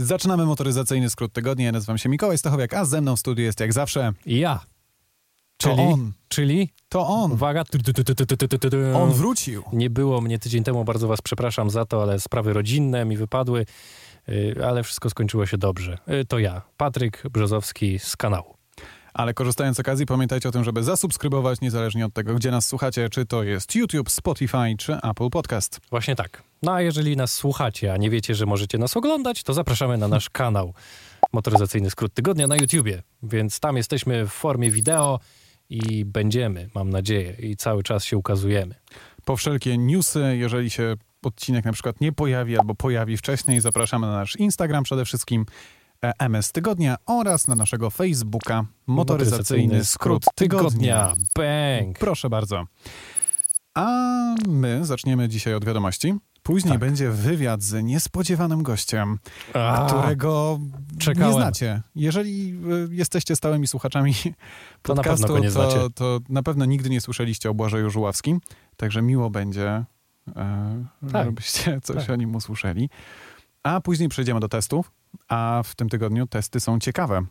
Zaczynamy motoryzacyjny skrót tygodnia. Ja nazywam się Mikołaj Stachowiak, a ze mną w studiu jest jak zawsze... Ja. Czyli? To on. Czyli? To on. Uwaga. On wrócił. Nie było mnie tydzień temu, bardzo was przepraszam za to, ale sprawy rodzinne mi wypadły, y, ale wszystko skończyło się dobrze. Y, to ja, Patryk Brzozowski z kanału. Ale korzystając z okazji, pamiętajcie o tym, żeby zasubskrybować niezależnie od tego, gdzie nas słuchacie, czy to jest YouTube, Spotify, czy Apple Podcast. Właśnie tak. No a jeżeli nas słuchacie, a nie wiecie, że możecie nas oglądać, to zapraszamy na nasz kanał Motoryzacyjny Skrót Tygodnia na YouTubie. Więc tam jesteśmy w formie wideo i będziemy, mam nadzieję, i cały czas się ukazujemy. Po wszelkie newsy, jeżeli się odcinek na przykład nie pojawi albo pojawi wcześniej, zapraszamy na nasz Instagram przede wszystkim MS Tygodnia oraz na naszego Facebooka Motoryzacyjny Skrót Tygodnia. Bang! Proszę bardzo. A my zaczniemy dzisiaj od wiadomości. Później Tak. będzie wywiad z niespodziewanym gościem, A, którego czekałem. nie znacie. Jeżeli y, jesteście stałymi słuchaczami To na podcastu, pewno go nie to, to na pewno nigdy nie słyszeliście o Błażeju Żuławskim, także miło będzie, e, Tak. żebyście coś Tak. o nim usłyszeli. A później przejdziemy do testów, a w tym tygodniu testy są ciekawe.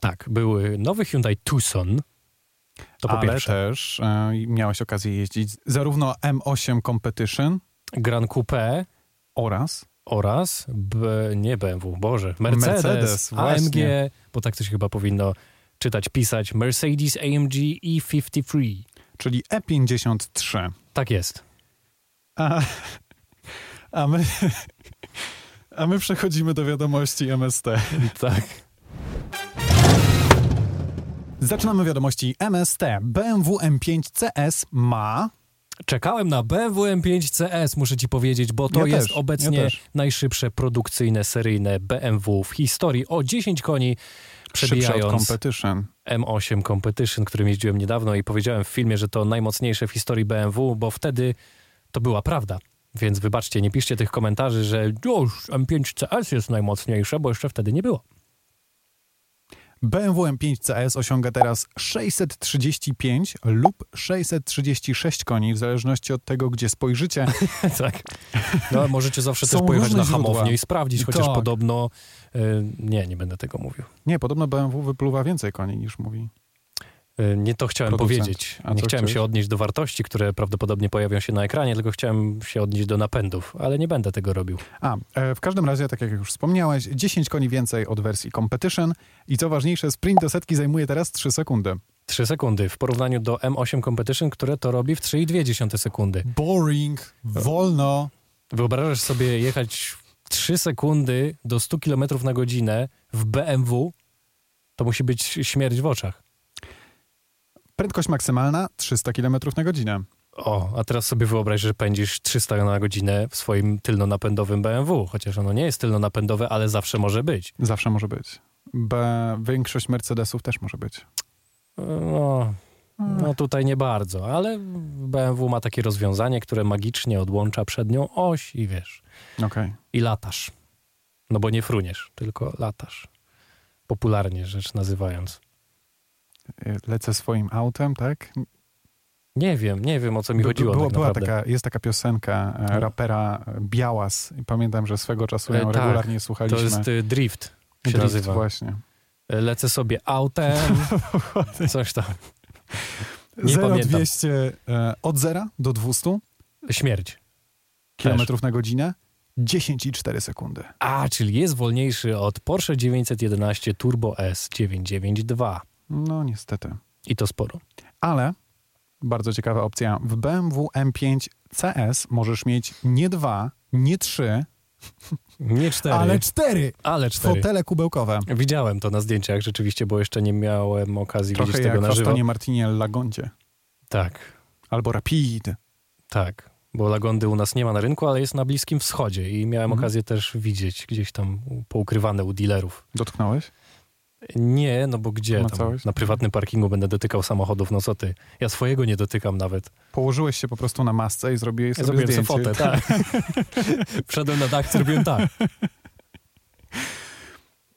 Tak, był nowy Hyundai Tucson. To po ale pierwsze. też e, miałeś okazję jeździć zarówno M8 Competition Gran Coupe oraz oraz B, nie BMW, Boże, Mercedes, Mercedes. AMG, bo tak to się chyba powinno czytać, pisać, Mercedes AMG E53. czyli E53. Tak jest. A, a, my, a my przechodzimy do wiadomości MST. Tak. Zaczynamy wiadomości MST. BMW M5 CS ma... Czekałem na BMW M5 CS, muszę ci powiedzieć, bo to Ja jest też, ja obecnie też. najszybsze produkcyjne seryjne BMW w historii. O 10 koni od przebijając Competition. M8 Competition, którym jeździłem niedawno i powiedziałem w filmie, że to najmocniejsze w historii BMW, bo wtedy to była prawda. Więc wybaczcie, nie piszcie tych komentarzy, że już M5 CS jest najmocniejsze, bo jeszcze wtedy nie było. BMW M5 CS osiąga teraz 635 lub 636 koni, w zależności od tego, gdzie spojrzycie. tak. No, możecie zawsze też pojechać na źródła. hamownię i sprawdzić, chociaż Tak. podobno... y, nie, nie będę tego mówił. Nie, podobno BMW wypluwa więcej koni niż mówi. Y, Nie to chciałem Producent. powiedzieć. A Nie chciałem chciałeś? się odnieść do wartości, które prawdopodobnie pojawią się na ekranie, tylko chciałem się odnieść do napędów, ale nie będę tego robił. A, e, w każdym razie, tak jak już wspomniałeś, 10 koni więcej od wersji Competition i co ważniejsze, sprint do setki zajmuje teraz 3 sekundy. 3 sekundy w porównaniu do M8 Competition, które to robi w 3,2 sekundy. Boring, wolno. Wyobrażasz sobie jechać 3 sekundy do 100 km na godzinę w BMW? To musi być śmierć w oczach. Prędkość maksymalna 300 km na godzinę. O, a teraz sobie wyobraź, że pędzisz 300 na godzinę w swoim tylnonapędowym BMW, chociaż ono nie jest tylnonapędowe, ale zawsze może być. Zawsze może być. B, większość Mercedesów też może być. No, no tutaj nie bardzo, ale BMW ma takie rozwiązanie, które magicznie odłącza przednią oś i wiesz, Okej. i latasz. No bo nie fruniesz, tylko latasz. Popularnie rzecz nazywając. E, Lecę swoim autem, tak? Nie wiem, nie wiem o co mi chodziło Była, tak była taka, jest taka piosenka e, No. rapera e, Białas. Pamiętam, że swego czasu ją E, tak. regularnie To słuchaliśmy. jest y, drift, się Drift, nazywa. Właśnie. E, Lecę sobie autem, coś tam. Nie 0 pamiętam. 200 e, od 0 do 200 Śmierć. km na godzinę 10,4 sekundy. A, czyli jest wolniejszy od Porsche 911 Turbo S 992. No niestety. I to sporo. Ale bardzo ciekawa opcja. W BMW M5 CS możesz mieć nie dwa, nie trzy, Nie cztery, ale cztery ale cztery. fotele kubełkowe. Widziałem to na zdjęciach rzeczywiście, bo jeszcze nie miałem okazji Trochę widzieć jak tego w na żywo. Astonie Martinie Lagondzie. Tak, Albo Rapid. tak. Bo Lagondy u nas nie ma na rynku, ale jest na Bliskim Wschodzie i miałem Mhm. okazję też widzieć gdzieś tam poukrywane u dealerów. Dotknąłeś? Nie, no bo gdzie? Na Tam, na prywatnym parkingu będę dotykał samochodów, no co ty? Ja swojego nie dotykam nawet. Położyłeś się po prostu na masce i zrobiłeś Ja sobie zrobiłem sobie zdjęcie. fotę, tak. Wszedłem na dach, zrobiłem tak.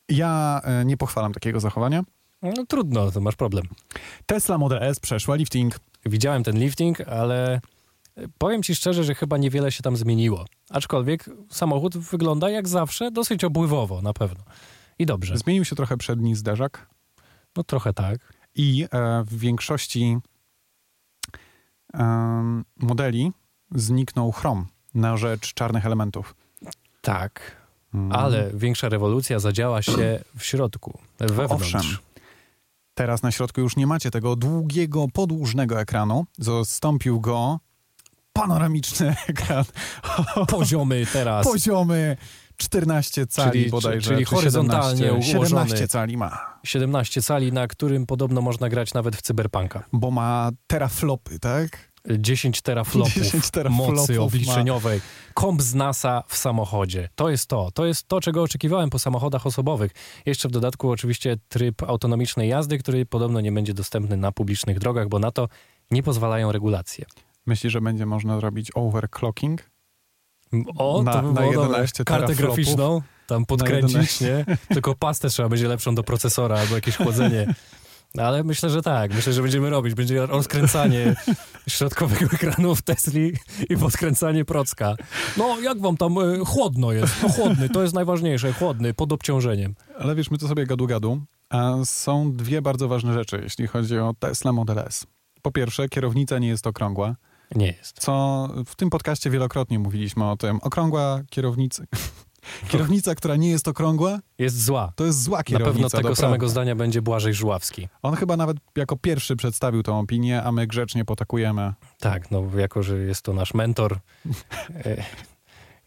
Ja e, nie pochwalam takiego zachowania. No trudno, to masz problem. Tesla Model S przeszła lifting. Widziałem ten lifting, ale Powiem ci szczerze, że chyba niewiele się tam zmieniło. Aczkolwiek samochód wygląda jak zawsze dosyć obływowo, na pewno. I dobrze. Zmienił się trochę przedni zderzak No trochę tak. i e, w większości em, modeli zniknął chrom na rzecz czarnych elementów. Tak. Mm. Ale większa rewolucja zadziała się w środku, wewnątrz. Owszem. Teraz na środku już nie macie tego długiego, podłużnego ekranu. Zastąpił go panoramiczny ekran. Poziomy teraz. Poziomy 14 cali Czyli- bodajże. czyli czy horyzontalnie 17, ułożony. 17 cali ma. 17 cali, na którym podobno można grać nawet w cyberpunka. Bo ma teraflopy, tak? 10 teraflopów, 10 teraflopów mocy ma. obliczeniowej. Komp z NASA w samochodzie. To jest to. To jest to, czego oczekiwałem po samochodach osobowych. Jeszcze w dodatku oczywiście tryb autonomicznej jazdy, który podobno nie będzie dostępny na publicznych drogach, bo na to nie pozwalają regulacje. Myślisz, że będzie można zrobić overclocking? O, Na- to by na było dobre. 11 Kartę graficzną, tam podkręcić, nie? Tylko pastę trzeba będzie lepszą do procesora albo jakieś chłodzenie. No, Ale myślę, że tak. Myślę, że będziemy robić. Będzie rozkręcanie środkowego ekranu w Tesli i podkręcanie procka. No, jak wam tam y, chłodno jest? No, chłodny, to jest najważniejsze. Chłodny, pod obciążeniem. Ale wiesz, my to sobie gadu-gadu. A są dwie bardzo ważne rzeczy, jeśli chodzi o Tesla Model S. Po pierwsze, kierownica nie jest okrągła, Nie jest. co w tym podcaście wielokrotnie mówiliśmy o tym. Okrągła kierownica... Kierownica, która nie jest okrągła, Jest zła. to jest zła Na kierownica. pewno tego doprawdy. samego zdania będzie Błażej Żuławski. On chyba nawet jako pierwszy przedstawił tą opinię, a my grzecznie potakujemy. Tak, no jako, że jest to nasz mentor e,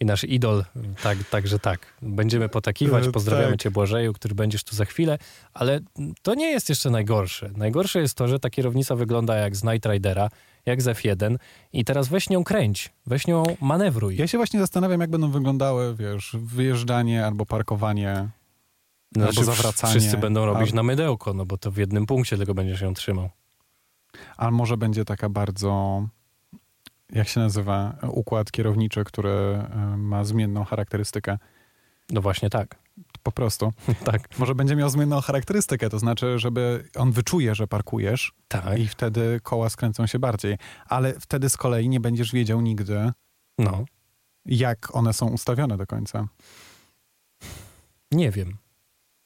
i nasz idol, tak, także tak. Będziemy potakiwać, E, pozdrawiamy tak. cię Błażeju, który będziesz tu za chwilę, ale to nie jest jeszcze najgorsze. Najgorsze jest to, że ta kierownica wygląda jak z Night Ridera, jak z F1 i teraz weź nią kręć, weź nią manewruj. Ja się właśnie zastanawiam, jak będą wyglądały, wiesz, wyjeżdżanie albo parkowanie. albo Znaczy, zawracanie. Wszyscy będą robić A- na mydełko, no bo to w jednym punkcie tylko będziesz ją trzymał. A może będzie taka bardzo, jak się nazywa, układ kierowniczy, który e, ma zmienną charakterystykę. No właśnie tak, Po prostu. tak, Może będzie miał zmienną charakterystykę, to znaczy, żeby on wyczuje, że parkujesz tak. i wtedy koła skręcą się bardziej. Ale wtedy z kolei nie będziesz wiedział nigdy, No, jak one są ustawione do końca. Nie wiem.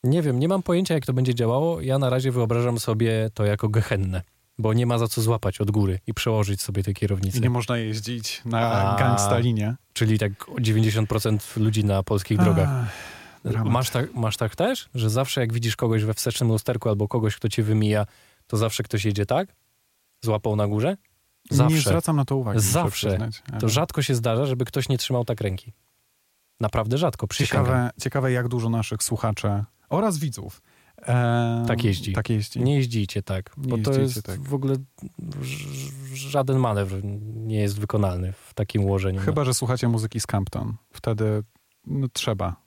Nie wiem, nie mam pojęcia, jak to będzie działało. Ja na razie wyobrażam sobie to jako gehennę, bo nie ma za co złapać od góry i przełożyć sobie tej kierownicy. I nie można jeździć na A. gangstalinie. Czyli tak 90% ludzi na polskich drogach. Dramat. Masz tak, masz tak też, że zawsze jak widzisz kogoś we wstecznym lusterku albo kogoś, kto cię wymija, to zawsze ktoś jedzie tak? Złapał na górze? Nie Zawsze. zwracam na to uwagi. Zawsze. przyznać. To rzadko się zdarza, żeby ktoś nie trzymał tak ręki. Naprawdę rzadko, przysięgam. Ciekawe, ciekawe, jak dużo naszych słuchaczy oraz widzów e, Tak jeździ. Tak jeździ. Nie jeździcie tak, Nie bo to jest tak. w ogóle żaden manewr nie jest wykonalny w takim ułożeniu. Chyba, że słuchacie muzyki z Campton. Wtedy no, trzeba.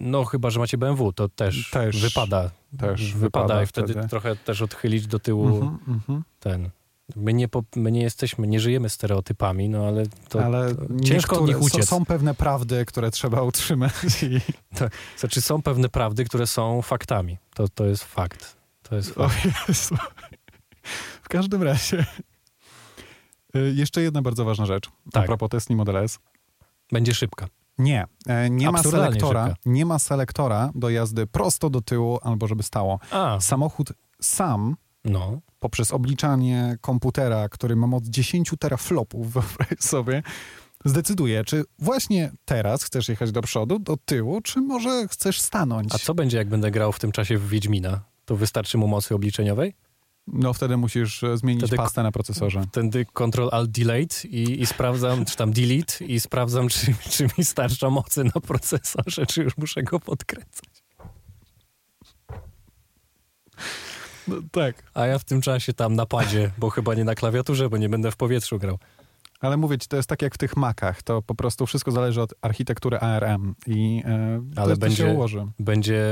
No chyba, że macie BMW, to też, Też. wypada. Też wypada, wypada i wtedy, wtedy. trochę też odchylić do tyłu Mhm, mhm. ten. My nie, my nie jesteśmy, nie żyjemy stereotypami, no ale to, Ale to ciężko od nich uciec. Są, są pewne prawdy, które trzeba utrzymać. I... Znaczy są pewne prawdy, które są faktami. To, to jest fakt. To jest fakt. W każdym razie. Y, Jeszcze jedna bardzo ważna rzecz. Tak. A propos Tesla Model S. Będzie szybka. Nie, e, nie ma selektora. szybka. Nie ma selektora do jazdy prosto do tyłu albo żeby stało. A, Samochód sam no. poprzez obliczanie komputera, który ma moc 10 teraflopów, wyobraź sobie, zdecyduje, czy właśnie teraz chcesz jechać do przodu, do tyłu, czy może chcesz stanąć. A co będzie, jak będę grał w tym czasie w Wiedźmina? To wystarczy mu mocy obliczeniowej? No wtedy musisz e, zmienić Wtedy- pastę na procesorze. Wtedy Ctrl Alt Delete i, i sprawdzam, czy tam Delete i sprawdzam, czy, czy mi starcza mocy na procesorze, czy już muszę go podkręcać. No, tak. A ja w tym czasie tam na padzie, bo chyba nie na klawiaturze, bo nie będę w powietrzu grał. Ale mówię ci, to jest tak jak w tych Macach, to po prostu wszystko zależy od architektury ARM i e, Ale to, będzie- to się ułoży. Będzie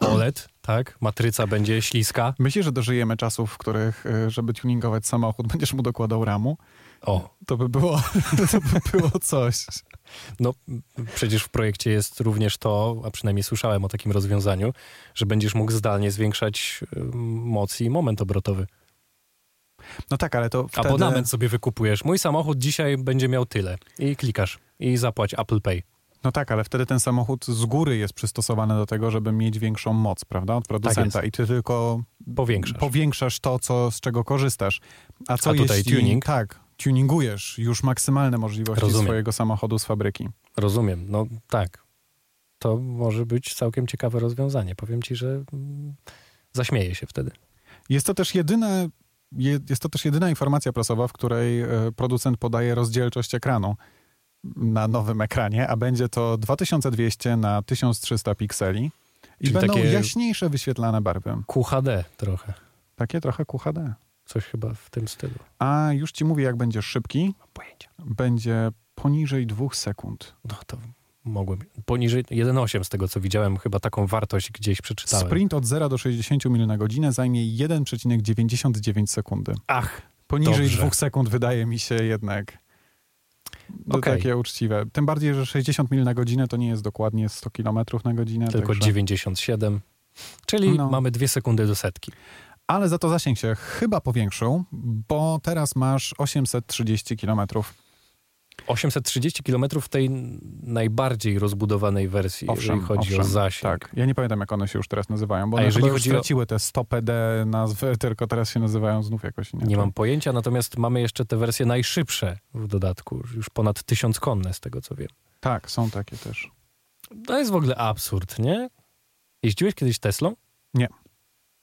OLED, tak? Matryca będzie śliska. Myślisz, że dożyjemy czasów, w których, e, żeby tuningować samochód, będziesz mu dokładał ramu? O, To by było, to by było coś. no przecież w projekcie jest również to, a przynajmniej słyszałem o takim rozwiązaniu, że będziesz mógł zdalnie zwiększać y, moc i moment obrotowy. No tak, ale to wtedy... Abonament sobie wykupujesz. Mój samochód dzisiaj będzie miał tyle. I klikasz. I zapłać Apple Pay. No tak, ale wtedy ten samochód z góry jest przystosowany do tego, żeby mieć większą moc, prawda, od producenta Tak i ty tylko Powiększasz. powiększasz to, co, z czego korzystasz. A co A tutaj jeśli... tuning? Tak, tuningujesz już maksymalne możliwości Rozumiem. swojego samochodu z fabryki. Rozumiem. No tak. To może być całkiem ciekawe rozwiązanie. Powiem ci, że mm, zaśmieję się wtedy. Jest to też jedyne, je- jest to też jedyna informacja prasowa, w której e, producent podaje rozdzielczość ekranu na nowym ekranie, a będzie to 2200 na 1300 pikseli i Czyli będą jaśniejsze wyświetlane barwy. QHD trochę. Takie trochę QHD. Coś chyba w tym stylu. A już ci mówię, jak będziesz szybki, będzie poniżej dwóch sekund. No to mogłem. Poniżej 1,8 z tego co widziałem, chyba taką wartość gdzieś przeczytałem. Sprint od 0 do 60 mil na godzinę zajmie 1,99 sekundy. Ach, Poniżej Dobrze. dwóch sekund wydaje mi się jednak to Okej. takie uczciwe. Tym bardziej, że 60 mil na godzinę to nie jest dokładnie 100 km na godzinę. tylko także... 97. Czyli No. mamy dwie sekundy do setki. Ale za to zasięg się chyba powiększył, bo teraz masz 830 km. 830 km w tej najbardziej rozbudowanej wersji, jeżeli chodzi o zasięg. Tak, ja nie pamiętam jak one się już teraz nazywają, bo A one jeżeli chodzi o- straciły te 100 PD nazwy, tylko teraz się nazywają znów jakoś inaczej. Nie mam pojęcia, natomiast mamy jeszcze te wersje najszybsze w dodatku, już ponad 1000 konne z tego co wiem. Tak, są takie też. To jest w ogóle absurd, nie? Jeździłeś kiedyś Teslą? Nie.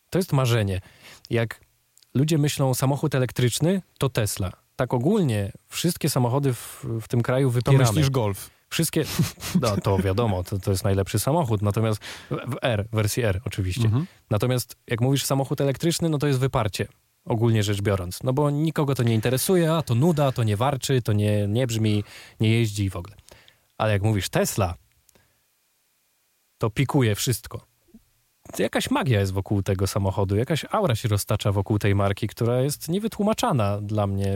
To jest marzenie. Jak ludzie myślą samochód elektryczny, to Tesla. Tak ogólnie wszystkie samochody w, w tym kraju To wypieramy. myślisz Golf. Wszystkie, no to wiadomo, to, to jest najlepszy samochód, natomiast w R, wersji R oczywiście. Mhm. Natomiast jak mówisz samochód elektryczny, no to jest wyparcie, ogólnie rzecz biorąc. No bo nikogo to nie interesuje, a to nuda, to nie warczy, to nie, nie brzmi, nie jeździ i w ogóle. Ale jak mówisz Tesla, to pikuje wszystko. Jakaś magia jest wokół tego samochodu, jakaś aura się roztacza wokół tej marki, która jest niewytłumaczana dla mnie,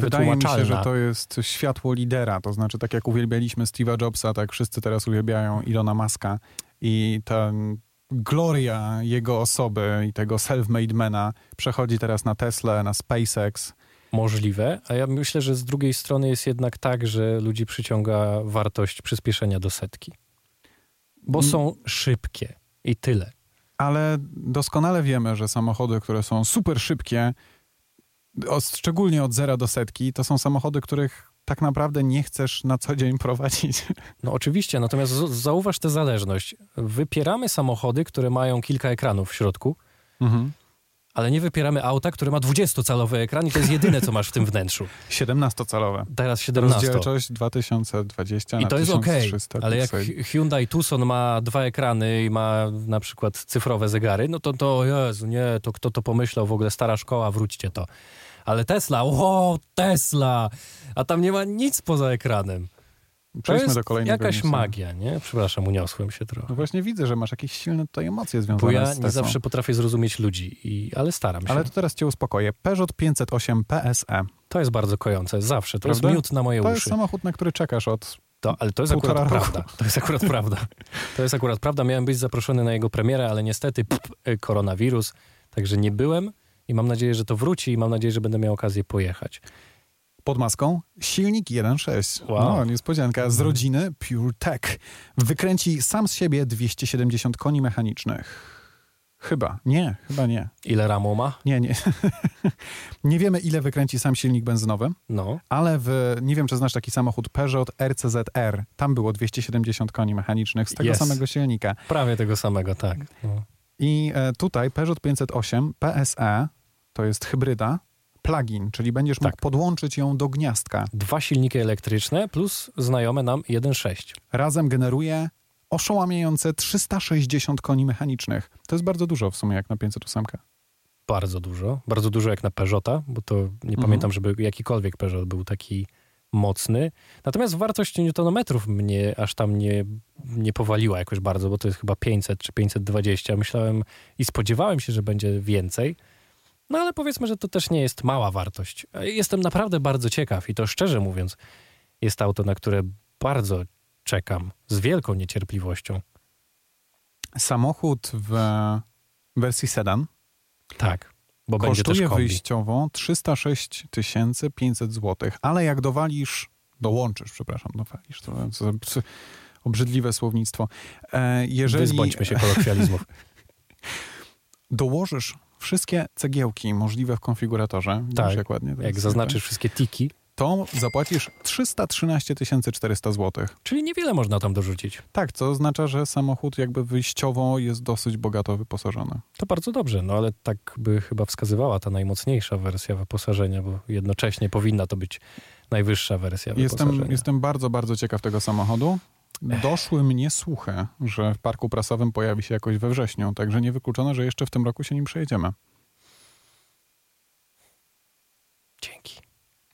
Wydaje mi się, że to jest światło lidera, to znaczy tak jak uwielbialiśmy Steve'a Jobsa, tak wszyscy teraz uwielbiają Ilona Muska i ta gloria jego osoby i tego self-made mana przechodzi teraz na Tesla, na SpaceX. Możliwe, a ja myślę, że z drugiej strony jest jednak tak, że ludzi przyciąga wartość przyspieszenia do setki. Bo Mm. są szybkie i tyle. Ale doskonale wiemy, że samochody, które są super szybkie, o, szczególnie od zera do setki, to są samochody, których tak naprawdę nie chcesz na co dzień prowadzić. No oczywiście, natomiast zauważ tę zależność. Wypieramy samochody, które mają kilka ekranów w środku, Mhm. Ale nie wypieramy auta, które ma 20-calowy ekran i to jest jedyne, co masz w tym wnętrzu. 17-calowe. Teraz 17. Rozdzielczość 2020 I to jest 1300 ale jak. Hyundai Tucson ma dwa ekrany i ma na przykład cyfrowe zegary, no to to, Jezu, nie, to kto to pomyślał, w ogóle stara szkoła, wróćcie to. Ale Tesla, o, Tesla, a tam nie ma nic poza ekranem. To Przejdźmy jest do kolejnego jakaś magia, nie? Przepraszam, uniosłem się trochę. No właśnie widzę, że masz jakieś silne tutaj emocje Bo związane ja z nie Teslą. zawsze potrafię zrozumieć ludzi, i, ale staram się. Ale to teraz cię uspokoję. Peugeot 508 PSE. To jest bardzo kojące, zawsze. To Prawda? jest miód na moje To uszy. jest samochód, na który czekasz od... To, ale to jest Półtora akurat roku. prawda. To jest akurat prawda. To jest akurat prawda. Miałem być zaproszony na jego premierę, ale niestety pff, y, koronawirus, także nie byłem i mam nadzieję, że to wróci i mam nadzieję, że będę miał okazję pojechać. Pod maską silnik 1.6. Wow. No, niespodzianka. Z rodziny PureTech. Wykręci sam z siebie 270 koni mechanicznych. Chyba. Nie, chyba nie. Ile ramu ma? Nie, nie. nie wiemy, ile wykręci sam silnik benzynowy, No. ale w, nie wiem, czy znasz taki samochód Peugeot RCZR. Tam było 270 koni mechanicznych z tego Jest. samego silnika. Prawie tego samego, tak. No. I e, tutaj Peugeot 508 PSE to jest hybryda, plug-in, czyli będziesz mógł Tak. podłączyć ją do gniazdka. Dwa silniki elektryczne plus znajome nam 1.6. Razem generuje oszałamiające 360 koni mechanicznych. To jest bardzo dużo w sumie jak na 508. Bardzo dużo. Bardzo dużo jak na Peugeota, bo to nie Mhm. pamiętam, żeby jakikolwiek Peugeot był taki mocny. Natomiast wartość newtonometrów mnie aż tam nie, nie powaliła jakoś bardzo, bo to jest chyba 500 czy 520. Myślałem i spodziewałem się, że będzie więcej. No ale powiedzmy, że to też nie jest mała wartość. Jestem naprawdę bardzo ciekaw i to szczerze mówiąc, jest auto, na które bardzo czekam z wielką niecierpliwością. Samochód w wersji sedan Tak. bo będzie też kombi. wyjściowo 306 500 zł, ale jak dowalisz, dołączysz, przepraszam, dowalisz, to, to, to obrzydliwe słownictwo. E, jeżeli Wyzbądźmy się kolokwializmów. dołożysz wszystkie cegiełki możliwe w konfiguratorze, Tak, jak ładnie Jak zaznaczysz wszystkie tiki, to zapłacisz 313 400 zł. czyli niewiele można tam dorzucić. Tak, co oznacza, że samochód jakby wyjściowo jest dosyć bogato wyposażony. To bardzo dobrze, no ale tak by chyba wskazywała ta najmocniejsza wersja wyposażenia, bo jednocześnie powinna to być najwyższa wersja Jestem, wyposażenia. jestem bardzo, bardzo ciekaw tego samochodu. Doszły mnie słuchy, że w parku prasowym pojawi się jakoś we wrześniu, także niewykluczone, że jeszcze w tym roku się nim przejedziemy. Dzięki.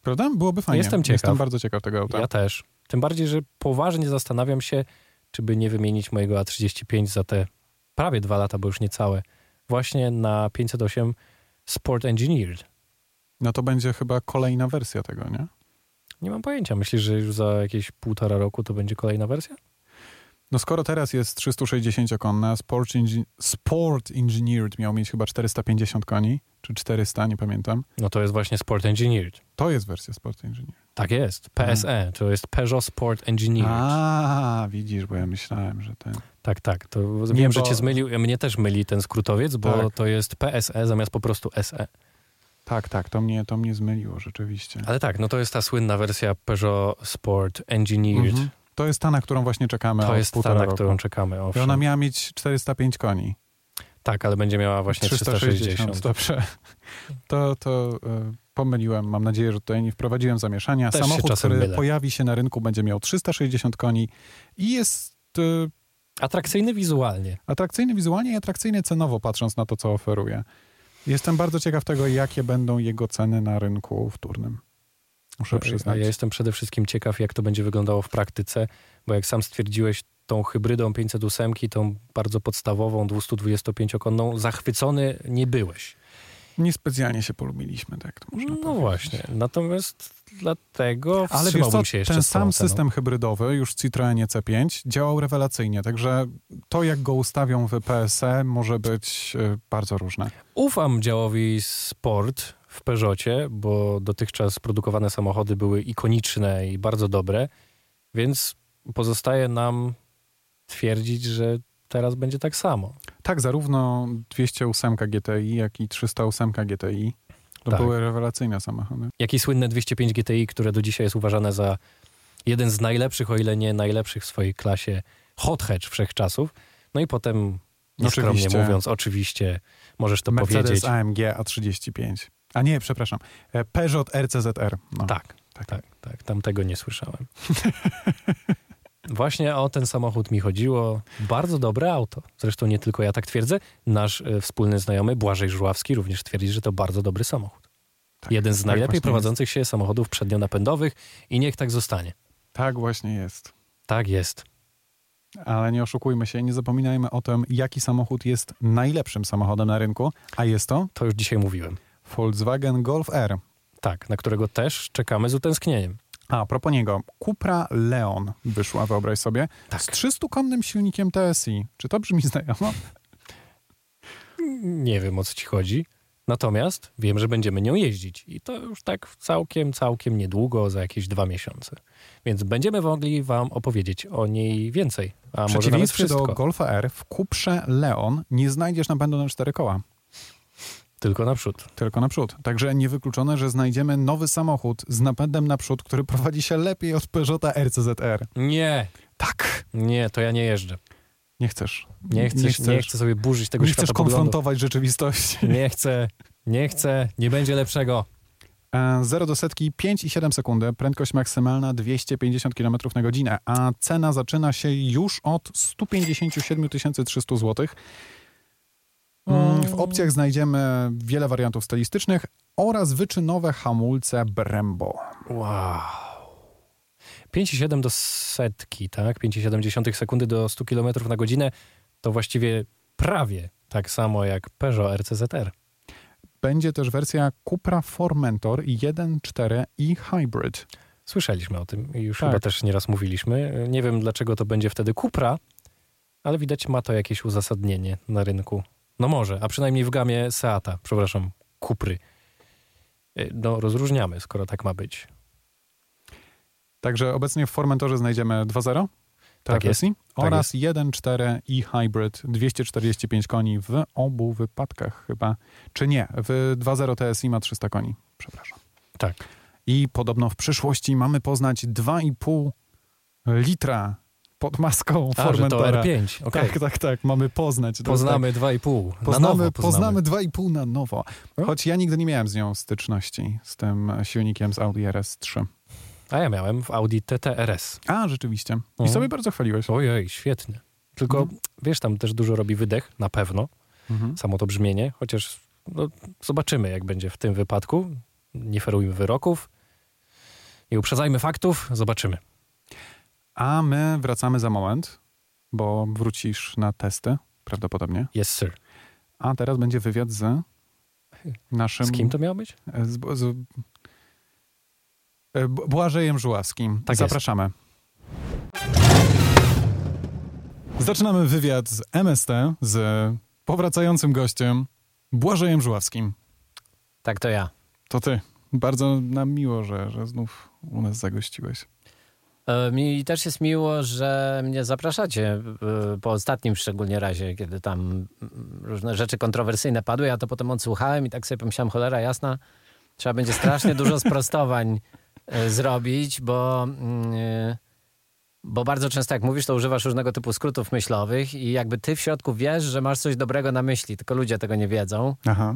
Prawda? Byłoby fajnie. Jestem ciekaw. Jestem bardzo ciekaw tego auta. Ja też. Tym bardziej, że poważnie zastanawiam się, czy by nie wymienić mojego A35 za te prawie dwa lata, bo już niecałe, właśnie na 508 Sport Engineered. No to będzie chyba kolejna wersja tego, nie? Nie mam pojęcia. Myślisz, że już za jakieś półtora roku to będzie kolejna wersja? No skoro teraz jest 360-konna, Sport, Engi- Sport Engineered miał mieć chyba 450 koni, czy 400, nie pamiętam. No to jest właśnie Sport Engineered. To jest wersja Sport Engineered. Tak jest. PSE, to jest Peugeot Sport Engineered. A, widzisz, bo ja myślałem, że ten... Tak, tak. To Nie, wiem, że bo- cię zmylił. Mnie też myli ten skrótowiec, bo Tak. to jest PSE zamiast po prostu SE. Tak, tak, to mnie, to mnie zmyliło rzeczywiście. Ale tak, no to jest ta słynna wersja Peugeot Sport Engineered. Mhm. To jest ta, na którą właśnie czekamy To jest ta, na roku. którą czekamy. I Owszem. ona miała mieć 405 koni. Tak, ale będzie miała właśnie 360. Dobrze. To, to e, pomyliłem. Mam nadzieję, że tutaj nie wprowadziłem zamieszania. Też Samochód, który mylę. pojawi się na rynku, będzie miał 360 koni i jest e, Atrakcyjny wizualnie. atrakcyjny wizualnie i atrakcyjny cenowo, patrząc na to, co oferuje. Jestem bardzo ciekaw tego, jakie będą jego ceny na rynku wtórnym. Muszę A przyznać. ja jestem przede wszystkim ciekaw, jak to będzie wyglądało w praktyce, bo jak sam stwierdziłeś, tą hybrydą 508, tą bardzo podstawową 225-konną, zachwycony nie byłeś. Niespecjalnie się polubiliśmy, tak to można No powiedzieć. właśnie. Natomiast dlatego Ale wiesz co, się jeszcze ten sam ceną. system hybrydowy już w Citroenie C5 działał rewelacyjnie, także to jak go ustawią w PSE może być e, bardzo różne. Ufam działowi Sport w Peugeotie, bo dotychczas produkowane samochody były ikoniczne i bardzo dobre, więc pozostaje nam twierdzić, że teraz będzie tak samo. Tak, zarówno 208 GTI, jak i 308 GTI to Tak. były rewelacyjne samochody. Jak i słynne 205 GTI, które do dzisiaj jest uważane za jeden z najlepszych, o ile nie najlepszych w swojej klasie hot hatch wszechczasów. No i potem, nieskromnie Oczywiście. mówiąc, oczywiście możesz to Mercedes powiedzieć. AMG A35. A nie, przepraszam, e, Peugeot RCZR. No, Tak, tak. tak, tak. Tam tego nie słyszałem. Właśnie o ten samochód mi chodziło. Bardzo dobre auto. Zresztą nie tylko ja tak twierdzę. Nasz e, wspólny znajomy Błażej Żuławski również twierdzi, że to bardzo dobry samochód. Tak, Jeden z tak najlepiej właśnie prowadzących się samochodów przednionapędowych i niech tak zostanie. Jest. Tak właśnie jest. Tak jest. Ale nie oszukujmy się, nie zapominajmy o tym, jaki samochód jest najlepszym samochodem na rynku, a jest to To już dzisiaj mówiłem. Volkswagen Golf R. Tak, na którego też czekamy z utęsknieniem. A, a propos niego, Cupra Leon wyszła, wyobraź sobie, Tak. z 300-konnym silnikiem TSI. Czy to brzmi znajomo? Nie wiem o co ci chodzi. Natomiast wiem, że będziemy nią jeździć. I to już tak całkiem, całkiem niedługo, za jakieś dwa miesiące. Więc będziemy mogli wam opowiedzieć o niej więcej. A może nawet wszystko. do Golfa R, w Cuprze Leon nie znajdziesz napędu na cztery koła, Tylko naprzód. tylko naprzód. Także niewykluczone, że znajdziemy nowy samochód z napędem naprzód, który prowadzi się lepiej od Peugeota RCZR. Nie, Tak, nie, to ja nie jeżdżę. nie chcesz. Nie, chcesz, nie, chcesz, chcę sobie burzyć tego nie chcesz światopoglądu. konfrontować rzeczywistości. Nie chcę, nie chcę, nie będzie lepszego. E, 0 do setki 5,7 sekundy, prędkość maksymalna 250 km na godzinę, a cena zaczyna się już od 157 300 zł. Mm, W opcjach znajdziemy wiele wariantów stylistycznych oraz wyczynowe hamulce Brembo. Wow. 5,7 do setki, tak? 5,7 sekundy do 100 km na godzinę to właściwie prawie tak samo jak Peugeot RCZR. Będzie też wersja Cupra Formentor 1.4 i Hybrid. Słyszeliśmy o tym i już Tak. chyba też nieraz mówiliśmy. Nie wiem dlaczego to będzie wtedy Cupra, ale widać ma to jakieś uzasadnienie na rynku. No może, a przynajmniej w gamie Seata, przepraszam, Cupry. Y, No, rozróżniamy, skoro tak ma być. Także obecnie w Formentorze znajdziemy 2.0 Tak jest. TFSI Tak oraz 1.4 e-hybrid 245 koni w obu wypadkach chyba. Czy nie? W 2.0 TSI ma 300 koni. Przepraszam. Tak. I podobno w przyszłości mamy poznać 2,5 litra pod maską A, że to Formentora. R5, okej. Tak, tak, tak. Mamy poznać. Poznamy 2,5. tak. Na Poznamy, nowo poznamy 2,5 na nowo. No. Choć ja nigdy nie miałem z nią styczności, z tym silnikiem z Audi RS3. A ja miałem w Audi TT RS. A, rzeczywiście. I Mhm. sobie bardzo chwaliłeś. Ojej, świetny. Tylko, Mhm. wiesz, tam też dużo robi wydech, na pewno. Mhm. Samo to brzmienie, chociaż no, zobaczymy, jak będzie w tym wypadku. Nie ferujmy wyroków. Nie uprzedzajmy faktów, zobaczymy. A my wracamy za moment, bo wrócisz na testy prawdopodobnie. Yes, sir. A teraz będzie wywiad z naszym... Z kim to miało być? Z, z, e, Błażejem Żuławskim. Tak jest. Zapraszamy. Zaczynamy wywiad z MST, z powracającym gościem Błażejem Żuławskim. Tak, to ja. To ty. Bardzo nam miło, że, że znów u nas zagościłeś. E, Mi też jest miło, że mnie zapraszacie e, po ostatnim szczególnie razie, kiedy tam mm, różne rzeczy kontrowersyjne padły. Ja to potem odsłuchałem i tak sobie pomyślałem, cholera jasna, trzeba będzie strasznie dużo sprostowań e, zrobić, bo, mm, bo bardzo często jak mówisz, to używasz różnego typu skrótów myślowych i jakby ty w środku wiesz, że masz coś dobrego na myśli, tylko ludzie tego nie wiedzą. Aha.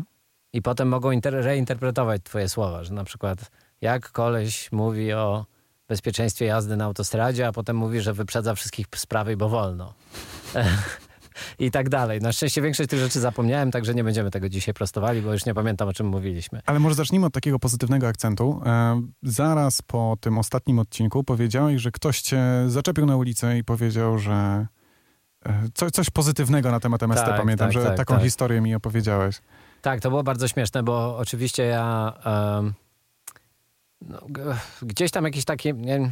I potem mogą inter- reinterpretować twoje słowa, że na przykład jak koleś mówi o bezpieczeństwie jazdy na autostradzie, a potem mówi, że wyprzedza wszystkich z prawej, bo wolno. I tak dalej. Na szczęście większość tych rzeczy zapomniałem, także nie będziemy tego dzisiaj prostowali, bo już nie pamiętam, o czym mówiliśmy. Ale może zacznijmy od takiego pozytywnego akcentu. E, zaraz po tym ostatnim odcinku powiedziałeś, że ktoś cię zaczepił na ulicy i powiedział, że e, co, coś pozytywnego na temat MST. Tak, Pamiętam, tak, że tak, taką tak. historię mi opowiedziałeś. Tak, to było bardzo śmieszne, bo oczywiście ja no, gdzieś tam jakiś taki, nie,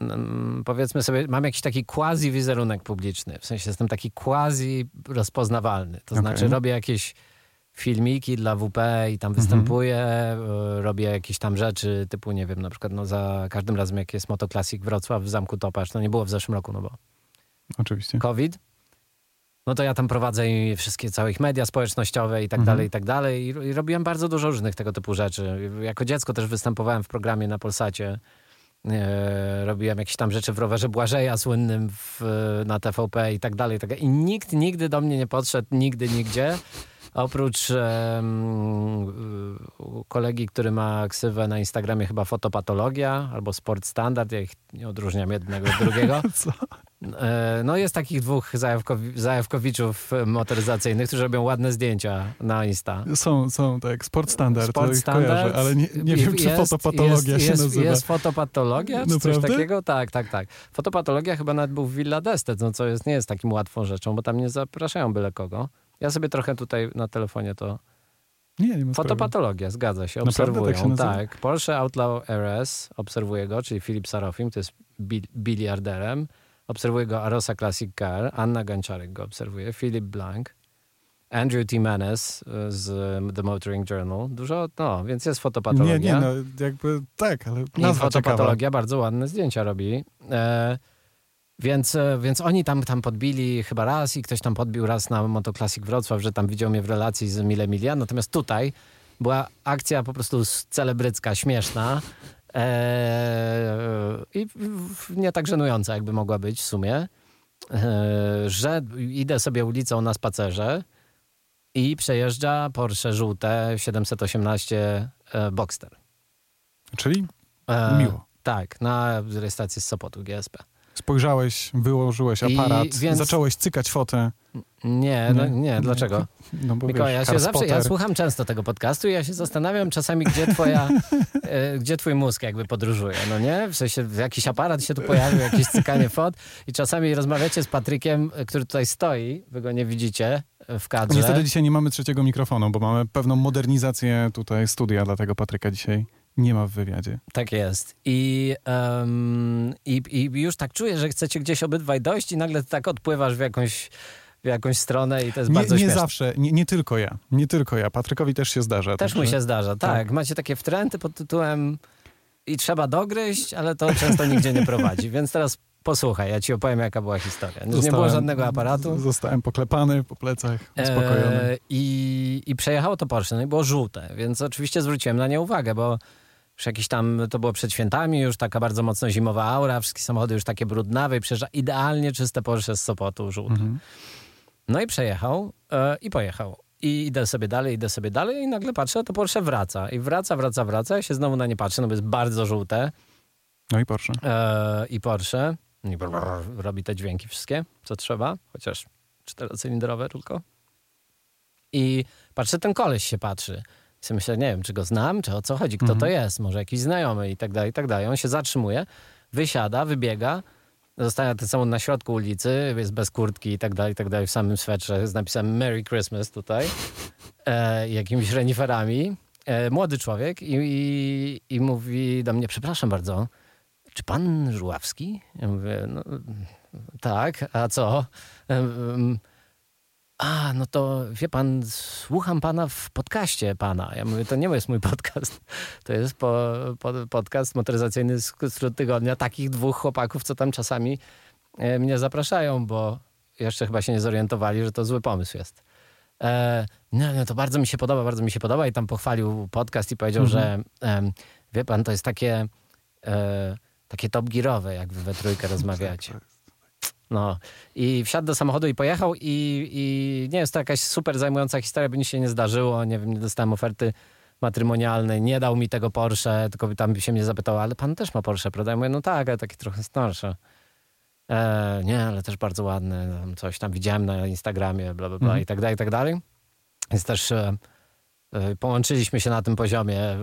mm, powiedzmy sobie, mam jakiś taki quasi wizerunek publiczny. W sensie jestem taki quasi rozpoznawalny. To Okej. znaczy robię jakieś filmiki dla WP i tam występuję, y, robię jakieś tam rzeczy typu, nie wiem, na przykład no, za każdym razem jak jest Motoclassic Wrocław w Zamku Topasz, to nie było w zeszłym roku, no bo Oczywiście. COVID, no to ja tam prowadzę i wszystkie całe ich media społecznościowe i tak Mhm. dalej, i tak dalej. I, I robiłem bardzo dużo różnych tego typu rzeczy. Jako dziecko też występowałem w programie na Polsacie. E, robiłem jakieś tam rzeczy w rowerze Błażeja słynnym w, na TVP i tak dalej. i tak dalej. I nikt nigdy do mnie nie podszedł, nigdy, nigdzie. Oprócz kolegi, który ma ksywę na Instagramie chyba Fotopatologia albo Sport Standard, ja ich nie odróżniam jednego od drugiego. E, No jest takich dwóch zajawkowi- zajawkowiczów motoryzacyjnych, którzy robią ładne zdjęcia na Insta. Są, są, tak, sport standard, Sport Standard. kojarzę, ale nie, nie wiem, czy Jest- fotopatologia jest, się jest, nazywa. Jest fotopatologia, czy coś Naprawdę? takiego? Tak, tak, tak. Fotopatologia chyba nawet był w Villa d'Este, no co jest, nie jest takim łatwą rzeczą, bo tam nie zapraszają byle kogo. Ja sobie trochę tutaj na telefonie to... Nie, nie ma sprawy. Fotopatologia, zgadza się, Naprawdę obserwują. tak się nazywa? tak, Porsche Outlaw RS, obserwuje go, czyli Filip Sarofim, to jest bil- biliarderem. Obserwuje go Arosa Classic Car, Anna Ganciarek go obserwuje, Philip Blank, Andrew T. Manes y, z The Motoring Journal. Dużo, no, więc jest fotopatologia. Nie, nie, no jakby tak, ale I nazwa ciekawa. fotopatologia bardzo ładne zdjęcia robi. E, więc, e, więc oni tam, tam podbili chyba raz i ktoś tam podbił raz na Motoclassic Wrocław, że tam widział mnie w relacji z Mile Milia. Natomiast tutaj była akcja po prostu celebrycka, śmieszna i w- w- nie tak żenująca, jakby mogła być w sumie, e, że idę sobie ulicą na spacerze i przejeżdża Porsche żółte 718 e, Boxster. Czyli E, Miło. Tak, na rejestracji z Sopotu GSP. Spojrzałeś, wyłożyłeś I aparat, więc- zacząłeś cykać fotę. Nie, no, nie, dlaczego? No bo Mikołaj, wiesz, ja się zawsze, ja słucham często tego podcastu i ja się zastanawiam czasami, gdzie twoja, e, gdzie twój mózg jakby podróżuje, no nie? W sensie jakiś aparat się tu pojawił, jakieś cykanie fot i czasami rozmawiacie z Patrykiem, który tutaj stoi, wy go nie widzicie e, w kadrze. Niestety dzisiaj nie mamy trzeciego mikrofonu, bo mamy pewną modernizację tutaj studia, dlatego Patryka dzisiaj nie ma w wywiadzie. Tak jest. I, em, i, I już tak czuję, że chcecie gdzieś obydwaj dojść i nagle tak odpływasz w jakąś, w jakąś stronę i to jest Nie, bardzo nie śmieszne. zawsze, nie, nie tylko ja. Nie tylko ja. Patrykowi też się zdarza. Też mu się zdarza, tak. Macie takie wtręty pod tytułem i trzeba dogryźć, ale to często nigdzie nie prowadzi. Więc teraz posłuchaj, ja ci opowiem, jaka była historia. Nie było Zostałem- żadnego aparatu. Zostałem poklepany po plecach, uspokojony. E, i, I przejechało to Porsche, no i było żółte, więc oczywiście zwróciłem na nie uwagę, bo już jakiś tam, to było przed świętami, już taka bardzo mocno zimowa aura, wszystkie samochody już takie brudnawe i przejeżdża idealnie czyste Porsche z Sopotu, żółte. Mhm. No i przejechał e, i pojechał. I idę sobie dalej, idę sobie dalej i nagle patrzę, to Porsche wraca. I wraca, wraca, wraca. Ja się znowu na nie patrzę, no bo jest bardzo żółte. No i Porsche. E, I Porsche i brrr, robi te dźwięki wszystkie, co trzeba, chociaż czterocylindrowe tylko. I patrzę, ten koleś się patrzy. I myślę, nie wiem, czy go znam, czy o co chodzi, kto to Mhm. jest, może jakiś znajomy i tak dalej, i tak dalej. On się zatrzymuje, wysiada, wybiega, zostaje ten samochód na środku ulicy, jest bez kurtki i tak dalej, i tak dalej, w samym swetrze z napisem Merry Christmas tutaj, e, jakimiś reniferami. E, młody człowiek i, i, i mówi do mnie, przepraszam bardzo, czy pan Żuławski? Ja mówię, no tak, a co? Em, A, no to wie pan, słucham pana w podcaście pana. Ja mówię, to nie jest mój podcast. To jest po, po, podcast motoryzacyjny sk- skrót tygodnia takich dwóch chłopaków, co tam czasami e, mnie zapraszają, bo jeszcze chyba się nie zorientowali, że to zły pomysł jest. E, no, no to bardzo mi się podoba, bardzo mi się podoba i tam pochwalił podcast i powiedział, Mhm. że em, wie pan, to jest takie e, takie top gearowe, jak wy we trójkę rozmawiacie. No i wsiadł do samochodu i pojechał i, i nie jest to jakaś super zajmująca historia, by nic się nie zdarzyło, nie wiem, nie dostałem oferty matrymonialnej, nie dał mi tego Porsche, tylko tam się mnie zapytał, ale pan też ma Porsche, prawda? Ja mówię, no tak, ale taki trochę starszy. E, nie, ale też bardzo ładny, tam coś tam widziałem na Instagramie, bla, bla, bla Mhm. i tak dalej, i tak dalej. Więc też e, e, połączyliśmy się na tym poziomie e,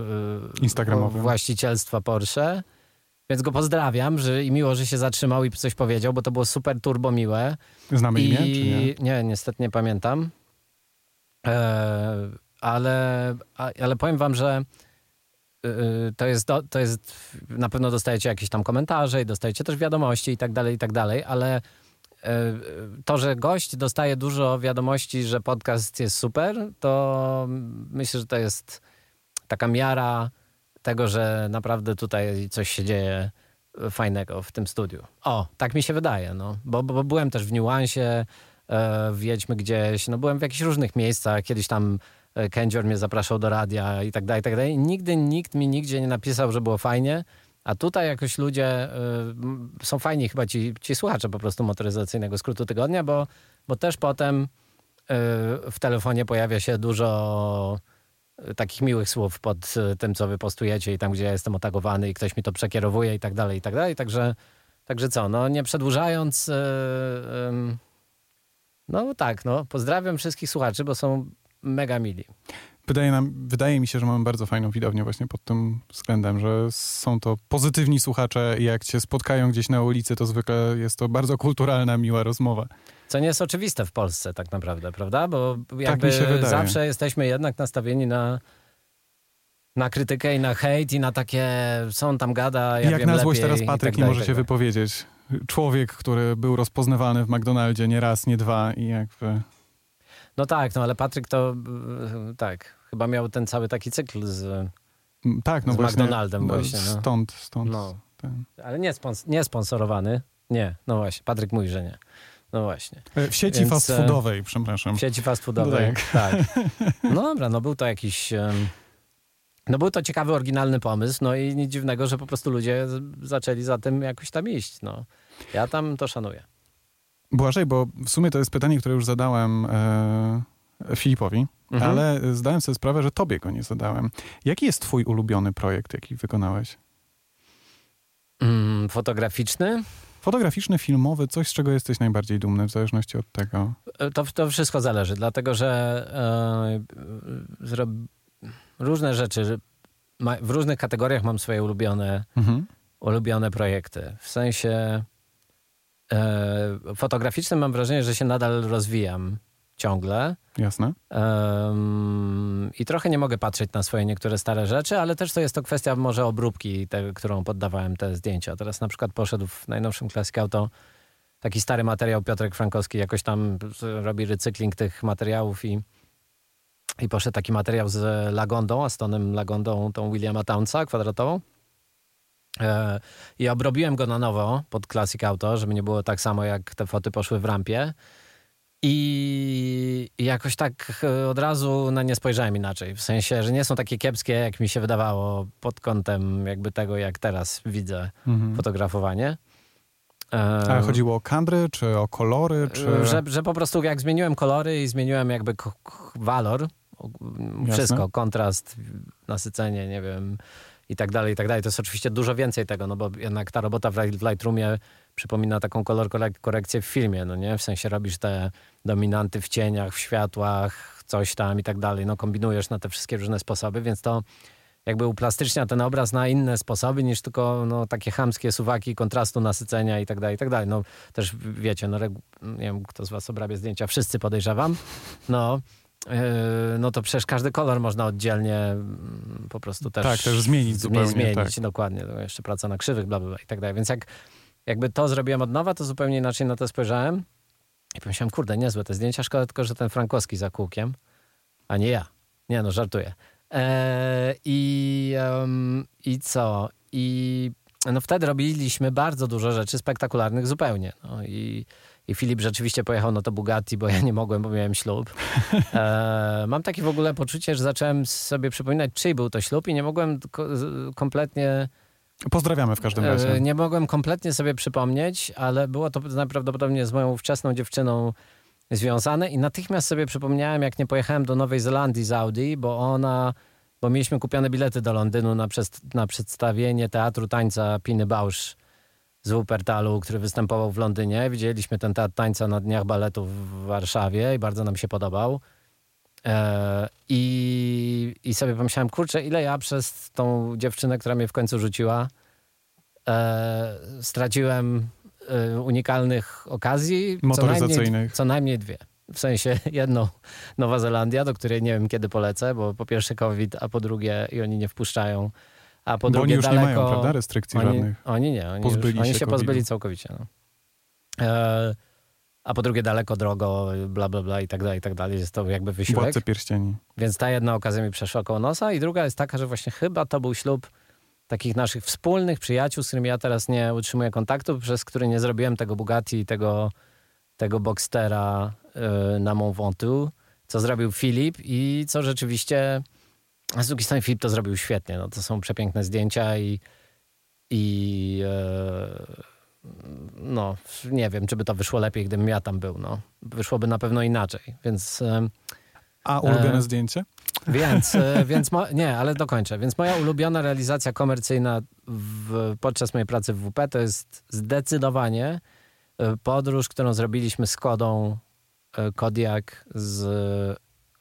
Instagramowym. właścicielstwa Porsche. Więc go pozdrawiam że, i miło, że się zatrzymał i coś powiedział, bo to było super turbo miłe. Znamy I imię, czy nie? nie, niestety nie pamiętam. E, ale, ale powiem wam, że y, y, to jest, do, to jest, na pewno dostajecie jakieś tam komentarze i dostajecie też wiadomości i tak dalej, i tak dalej, ale y, to, że gość dostaje dużo wiadomości, że podcast jest super, to myślę, że to jest taka miara tego, że naprawdę tutaj coś się dzieje fajnego w tym studiu. O, tak mi się wydaje, no. Bo, bo, bo byłem też w Niuansie, e, gdzieś, no byłem w jakichś różnych miejscach, kiedyś tam e, Kędzior mnie zapraszał do radia i tak dalej, i tak dalej. Nigdy nikt mi nigdzie nie napisał, że było fajnie, a tutaj jakoś ludzie m, są fajni chyba ci, ci słuchacze po prostu motoryzacyjnego skrótu tygodnia, bo, bo też potem e, w telefonie pojawia się dużo takich miłych słów pod e, tym, co wy postujecie i tam, gdzie ja jestem otagowany i ktoś mi to przekierowuje i tak dalej, i tak dalej. Także, także co, no nie przedłużając, e, em, no tak, no pozdrawiam wszystkich słuchaczy, bo są mega mili. Wydaje, nam, wydaje mi się, że mamy bardzo fajną widownię właśnie pod tym względem, że są to pozytywni słuchacze i jak cię spotkają gdzieś na ulicy, to zwykle jest to bardzo kulturalna, miła rozmowa. Co nie jest oczywiste w Polsce tak naprawdę, prawda? Bo jakby mi się wydaje. zawsze jesteśmy jednak nastawieni na, na krytykę i na hejt i na takie, co on tam gada, ja jak wiem na złość teraz Patryk tak nie może się tak dalej. wypowiedzieć. Człowiek, który był rozpoznawany w McDonaldzie nie raz, nie dwa i jakby... No tak, no ale Patryk to y, tak, chyba miał ten cały taki cykl z... M, Tak, no Z właśnie. McDonaldem no, właśnie, no. Stąd, stąd. No, ten. ale nie, spons- nie sponsorowany. Nie, no właśnie, Patryk mówi, że nie. No właśnie. E, W sieci Więc, fast e, foodowej, przepraszam. W sieci fast foodowej. No tak. No dobra, no był to jakiś... No był to ciekawy, oryginalny pomysł, no i nic dziwnego, że po prostu ludzie zaczęli za tym jakoś tam iść, no. Ja tam to szanuję. Błażej, bo w sumie to jest pytanie, które już zadałem e, Filipowi, Mhm. ale zdałem sobie sprawę, że tobie go nie zadałem. Jaki jest twój ulubiony projekt, jaki wykonałeś? Mm, fotograficzny? Fotograficzny, filmowy, coś z czego jesteś najbardziej dumny, w zależności od tego. E, To, to wszystko zależy, dlatego że e, różne rzeczy, ma, w różnych kategoriach mam swoje ulubione, Mhm. ulubione projekty. W sensie e, fotograficznym mam wrażenie, że się nadal rozwijam ciągle. Jasne. Em, I trochę nie mogę patrzeć na swoje niektóre stare rzeczy, ale też to jest to kwestia może obróbki, te, którą poddawałem te zdjęcia. Teraz na przykład poszedł w najnowszym Classic Auto taki stary materiał Piotrek Frankowski jakoś tam robi recykling tych materiałów i, i poszedł taki materiał z Lagondą, Astonem Lagondą, tą Williama Townsa kwadratową. E, I obrobiłem go na nowo pod Classic Auto, żeby nie było tak samo jak te foty poszły w rampie. I jakoś tak e, od razu na nie spojrzałem inaczej. W sensie, że nie są takie kiepskie, jak mi się wydawało pod kątem jakby tego, jak teraz widzę Mhm. fotografowanie. E, A chodziło o kadry, czy o kolory, czy... że, że po prostu jak zmieniłem kolory i zmieniłem jakby walor, wszystko, kontrast, nasycenie, nie wiem, i tak dalej, i tak dalej. To jest oczywiście dużo więcej tego, no bo jednak ta robota w Lightroomie przypomina taką kolor korek- korekcję w filmie, no nie? W sensie robisz te dominanty w cieniach, w światłach, coś tam i tak dalej. No kombinujesz na te wszystkie różne sposoby, więc to jakby uplastycznia ten obraz na inne sposoby niż tylko no, takie chamskie suwaki kontrastu, nasycenia i tak dalej, i tak dalej. No też wiecie, no nie wiem, kto z was obrabia zdjęcia, wszyscy podejrzewam. No, yy, no to przecież każdy kolor można oddzielnie mm, po prostu też... Tak, też zmienić zmi- zupełnie, Zmienić, tak. dokładnie. Jeszcze praca na krzywych, bla, bla, bla i tak dalej. Więc jak jakby to zrobiłem od nowa, to zupełnie inaczej na to spojrzałem i pomyślałem, kurde, niezłe te zdjęcia, szkoda tylko, że ten Frankowski za kółkiem, a nie ja. Nie no, żartuję. Eee, i, em, I co? I no wtedy robiliśmy bardzo dużo rzeczy spektakularnych zupełnie. No i, I Filip rzeczywiście pojechał na to Bugatti, bo ja nie mogłem, bo miałem ślub. Eee, mam takie w ogóle poczucie, że zacząłem sobie przypominać, czyj był to ślub i nie mogłem kompletnie... Pozdrawiamy w każdym razie. E, Nie mogłem kompletnie sobie przypomnieć, ale było to najprawdopodobniej z moją wczesną dziewczyną związane i natychmiast sobie przypomniałem, jak nie pojechałem do Nowej Zelandii z Audi, bo ona, bo mieliśmy kupione bilety do Londynu na, przez, na przedstawienie teatru tańca Piny Bausch z Wuppertalu, który występował w Londynie. Widzieliśmy ten teatr tańca na Dniach Baletu w Warszawie i bardzo nam się podobał. E, i, I sobie pomyślałem, kurczę, ile ja przez tą dziewczynę, która mnie w końcu rzuciła, e, straciłem e, unikalnych okazji. Co najmniej, Motoryzacyjnych. co najmniej dwie. W sensie jedną Nowa Zelandia, do której nie wiem kiedy polecę, bo po pierwsze COVID, a po drugie i oni nie wpuszczają. A po Bo oni drugie już daleko, nie mają, prawda, restrykcji oni, żadnych. oni nie, oni, Pozbyli już, oni się się COVID-u. pozbyli całkowicie. No. E, a po drugie daleko, drogo, bla, bla, bla i tak dalej, i tak dalej. Jest to jakby wysiłek. Władcy pierścieni. Więc ta jedna okazja mi przeszła koło nosa i druga jest taka, że właśnie chyba to był ślub takich naszych wspólnych przyjaciół, z którymi ja teraz nie utrzymuję kontaktu, przez który nie zrobiłem tego Bugatti i tego, tego Boxstera y, na Mont Ventoux, co zrobił Filip i co rzeczywiście a z drugiej strony Filip to zrobił świetnie. No, to są przepiękne zdjęcia i, i e, no, nie wiem, czy by to wyszło lepiej, gdybym ja tam był. No. Wyszłoby na pewno inaczej, więc... A ulubione E, zdjęcie? więc, e, więc mo- nie, ale dokończę. Więc moja ulubiona realizacja komercyjna w, podczas mojej pracy w WP to jest zdecydowanie e, podróż, którą zrobiliśmy z Kodą e, Kodiak z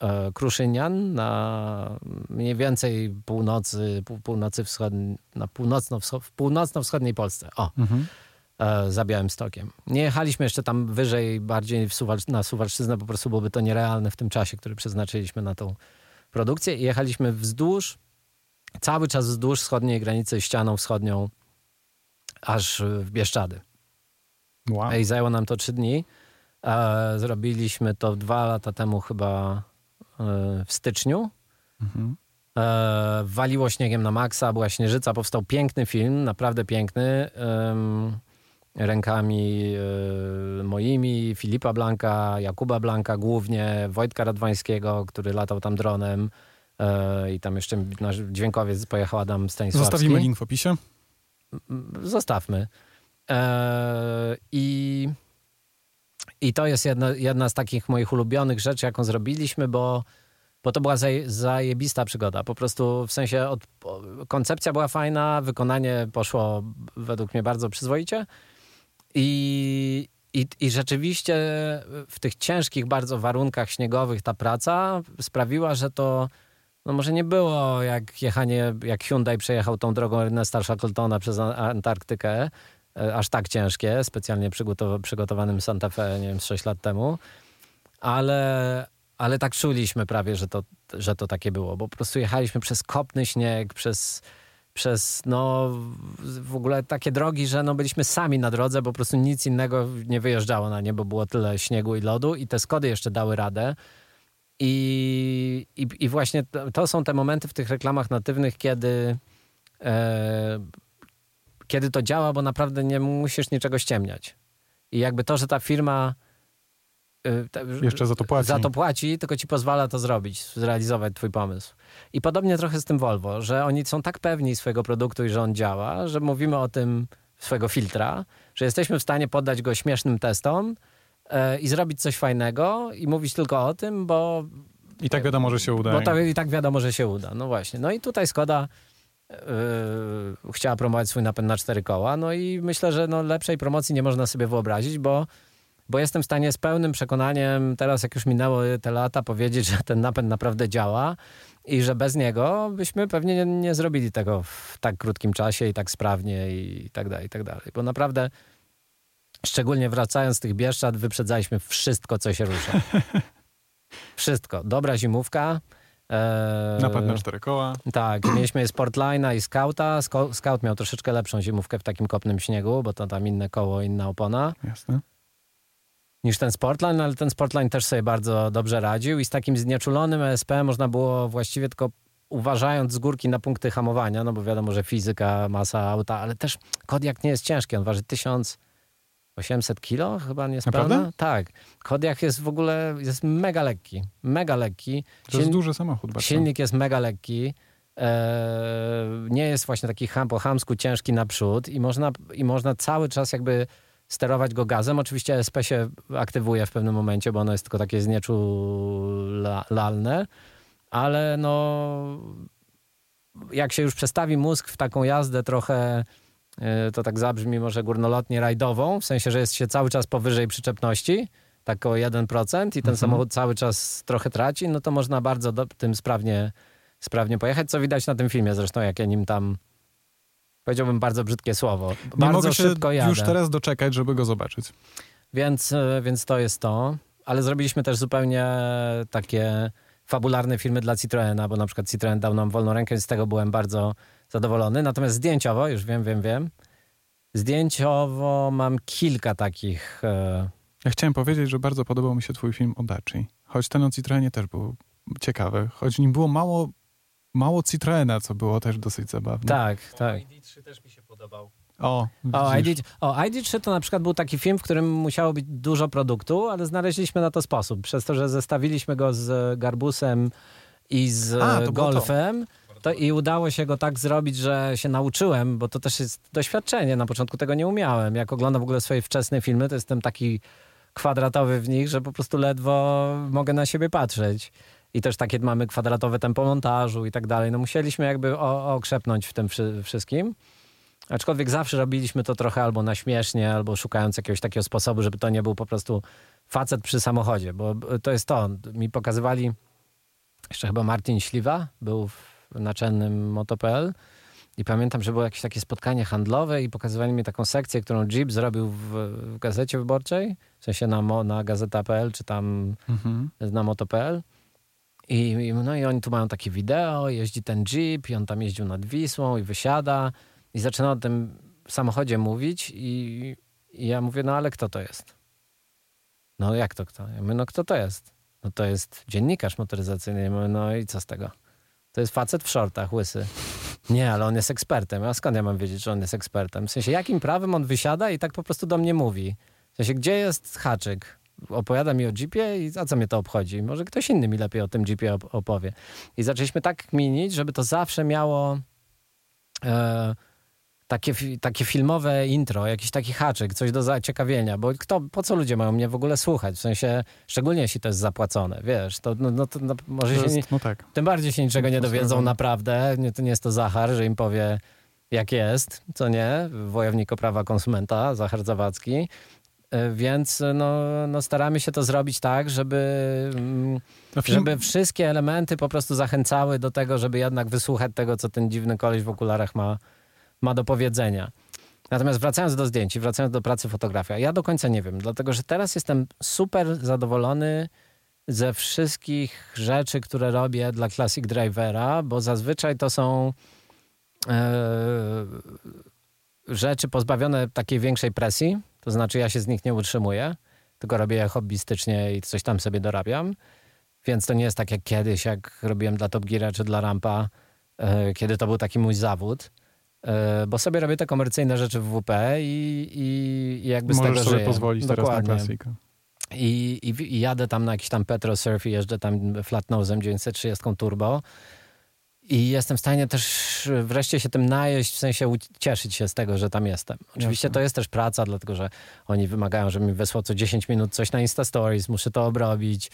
e, Kruszynian na mniej więcej północy, pół, północy wschodniej, na północno, w północno-wschodniej Polsce. O, Mhm. E, za Białymstokiem. Nie jechaliśmy jeszcze tam wyżej, bardziej w Suwal- na Suwalszczyznę, po prostu byłoby to nierealne w tym czasie, który przeznaczyliśmy na tą produkcję i jechaliśmy wzdłuż, cały czas wzdłuż wschodniej granicy ścianą wschodnią, aż w Bieszczady. Wow. I zajęło nam to trzy dni. E, zrobiliśmy to dwa lata temu chyba e, w styczniu. Mhm. E, waliło śniegiem na maksa, była śnieżyca, powstał piękny film, naprawdę piękny. em, rękami e, moimi, Filipa Blanka, Jakuba Blanka głównie, Wojtka Radwańskiego, który latał tam dronem e, i tam jeszcze nasz dźwiękowiec pojechał Adam Stanisławski. Zostawimy link w opisie. Zostawmy. E, I, I to jest jedna, jedna z takich moich ulubionych rzeczy, jaką zrobiliśmy, bo, bo to była zaje, zajebista przygoda. Po prostu w sensie od, koncepcja była fajna, wykonanie poszło według mnie bardzo przyzwoicie. I, i, I rzeczywiście w tych ciężkich bardzo warunkach śniegowych ta praca sprawiła, że to no może nie było jak jechanie, jak Hyundai przejechał tą drogą Ernesta Shackletona przez Antarktykę, e, aż tak ciężkie, specjalnie przygotow- przygotowanym Santa Fe, nie wiem, z 6 lat temu, ale, ale tak czuliśmy prawie, że to, że to takie było, bo po prostu jechaliśmy przez kopny śnieg, przez przez no w ogóle takie drogi, że no byliśmy sami na drodze, bo po prostu nic innego nie wyjeżdżało na nie, bo było tyle śniegu i lodu i te Skody jeszcze dały radę. I, i, i właśnie to, są te momenty w tych reklamach natywnych, kiedy e, kiedy to działa, bo naprawdę nie musisz niczego ściemniać. I jakby to, że ta firma Jeszcze za to płaci. za to płaci, tylko ci pozwala to zrobić, zrealizować twój pomysł. I podobnie trochę z tym Volvo, że oni są tak pewni swojego produktu i że on działa, że mówimy o tym swojego filtra, że jesteśmy w stanie poddać go śmiesznym testom e, i zrobić coś fajnego i mówić tylko o tym, bo I tak wiadomo, że się uda. bo to i tak wiadomo, że się uda. No właśnie. No i tutaj Skoda yy, chciała promować swój napęd na cztery koła. No i myślę, że no lepszej promocji nie można sobie wyobrazić, bo, bo jestem w stanie z pełnym przekonaniem, teraz jak już minęły te lata, powiedzieć, że ten napęd naprawdę działa i że bez niego byśmy pewnie nie, nie zrobili tego w tak krótkim czasie i tak sprawnie i tak dalej, i tak dalej. Bo naprawdę szczególnie wracając z tych Bieszczad, wyprzedzaliśmy wszystko, co się rusza. Wszystko. Dobra zimówka. E, Napad na cztery koła. tak, mieliśmy i Sportline'a i Scouta. Sco- Scout miał troszeczkę lepszą zimówkę w takim kopnym śniegu, bo to tam inne koło, inna opona Jasne. Niż ten Sportline, ale ten Sportline też sobie bardzo dobrze radził i z takim znieczulonym ESP można było właściwie tylko uważając z górki na punkty hamowania, no bo wiadomo, że fizyka, masa auta, ale też Kodiak nie jest ciężki, on waży 1800 kilo, chyba niespełna. Naprawdę? Tak. Kodiak jest w ogóle, jest mega lekki, mega lekki. To jest duży samochód bardzo. Silnik jest mega lekki. E, nie jest właśnie taki ham, po chamsku ciężki naprzód i można, i można cały czas jakby sterować go gazem. Oczywiście SP się aktywuje w pewnym momencie, bo ono jest tylko takie znieczulalne, ale no jak się już przestawi mózg w taką jazdę trochę e, to tak zabrzmi może górnolotnie rajdową, w sensie, że jest się cały czas powyżej przyczepności, tak o 1% i ten Mhm. samochód cały czas trochę traci, no to można bardzo do, tym sprawnie, sprawnie pojechać, co widać na tym filmie zresztą, jak ja nim tam powiedziałbym bardzo brzydkie słowo. Nie bardzo mogę się szybko jadę. już teraz doczekać, żeby go zobaczyć. Więc, e, więc to jest to. Ale zrobiliśmy też zupełnie takie fabularne filmy dla Citroena, bo na przykład Citroen dał nam wolną rękę, więc z tego byłem bardzo zadowolony. Natomiast zdjęciowo, już wiem, wiem, wiem, zdjęciowo mam kilka takich... E, Ja chciałem powiedzieć, że bardzo podobał mi się twój film o Daci. Choć ten o Citroenie też był ciekawy. Choć nim było mało, mało Citroena, co było też dosyć zabawne. tak, tak. ID3 też mi się podobał. O, O. ID, o, ID3 to na przykład był taki film, w którym musiało być dużo produktu, ale znaleźliśmy na to sposób. Przez to, że zestawiliśmy go z Garbusem i z A, to było to. Golfem, to i udało się go tak zrobić, że się nauczyłem, bo to też jest doświadczenie. Na początku tego nie umiałem. Jak oglądam w ogóle swoje wczesne filmy, to jestem taki kwadratowy w nich, że po prostu ledwo mogę na siebie patrzeć. I też takie mamy kwadratowe tempo montażu i tak dalej. No musieliśmy jakby okrzepnąć w tym wszy- wszystkim. Aczkolwiek zawsze robiliśmy to trochę albo na śmiesznie, albo szukając jakiegoś takiego sposobu, żeby to nie był po prostu facet przy samochodzie, bo to jest to. Mi pokazywali, jeszcze chyba Martin Śliwa był w naczelnym Moto.pl i pamiętam, że było jakieś takie spotkanie handlowe i pokazywali mi taką sekcję, którą Jeep zrobił w, w gazecie wyborczej, w sensie na, na gazeta.pl czy tam Mhm. na moto.pl. I, no i oni tu mają takie wideo, jeździ ten Jeep i on tam jeździł nad Wisłą i wysiada i zaczyna o tym samochodzie mówić i, i ja mówię, no ale kto to jest? No jak to kto? Ja mówię, no kto to jest? No to jest dziennikarz motoryzacyjny. Ja mówię, no i co z tego? To jest facet w shortach, łysy. Nie, ale on jest ekspertem. A skąd ja mam wiedzieć, że on jest ekspertem? W sensie, jakim prawem on wysiada i tak po prostu do mnie mówi? W sensie, gdzie jest haczyk? Opowiada mi o Jeepie i a co mnie to obchodzi? Może ktoś inny mi lepiej o tym Jeepie op- opowie. I zaczęliśmy tak kminić, żeby to zawsze miało e, takie, takie filmowe intro, jakiś taki haczyk, coś do zaciekawienia, bo kto, po co ludzie mają mnie w ogóle słuchać? W sensie, szczególnie jeśli to jest zapłacone, wiesz, to, no, no, to no, może To się jest, no tak. tym bardziej się niczego nie dowiedzą naprawdę. Nie, to nie jest to Zachar, że im powie jak jest, co nie, wojownik o prawa konsumenta, Zachar Zawadzki. E, Więc no, no staramy się to zrobić tak, żeby, mm, No, film, żeby wszystkie elementy po prostu zachęcały do tego, żeby jednak wysłuchać tego, co ten dziwny koleś w okularach ma, ma do powiedzenia. Natomiast wracając do zdjęć i wracając do pracy fotografia, ja do końca nie wiem, dlatego że teraz jestem super zadowolony ze wszystkich rzeczy, które robię dla Classic Drivera, bo zazwyczaj to są e, rzeczy pozbawione takiej większej presji, to znaczy ja się z nich nie utrzymuję, tylko robię je hobbystycznie i coś tam sobie dorabiam. Więc to nie jest tak jak kiedyś, jak robiłem dla Top Geara czy dla Rampa, e, kiedy to był taki mój zawód. E, bo sobie robię te komercyjne rzeczy w WP i, i, i jakby z Możesz tego sobie żyję. pozwolić teraz na Dokładnie. klasykę. I, i, I jadę tam na jakiś tam Petrosurf i jeżdżę tam flatnosem 930 turbo. I jestem w stanie też wreszcie się tym najeść, w sensie cieszyć się z tego, że tam jestem. Oczywiście Jasne. to jest też praca, dlatego że oni wymagają, żebym mi wysłał co 10 minut coś na Insta Stories, muszę to obrobić,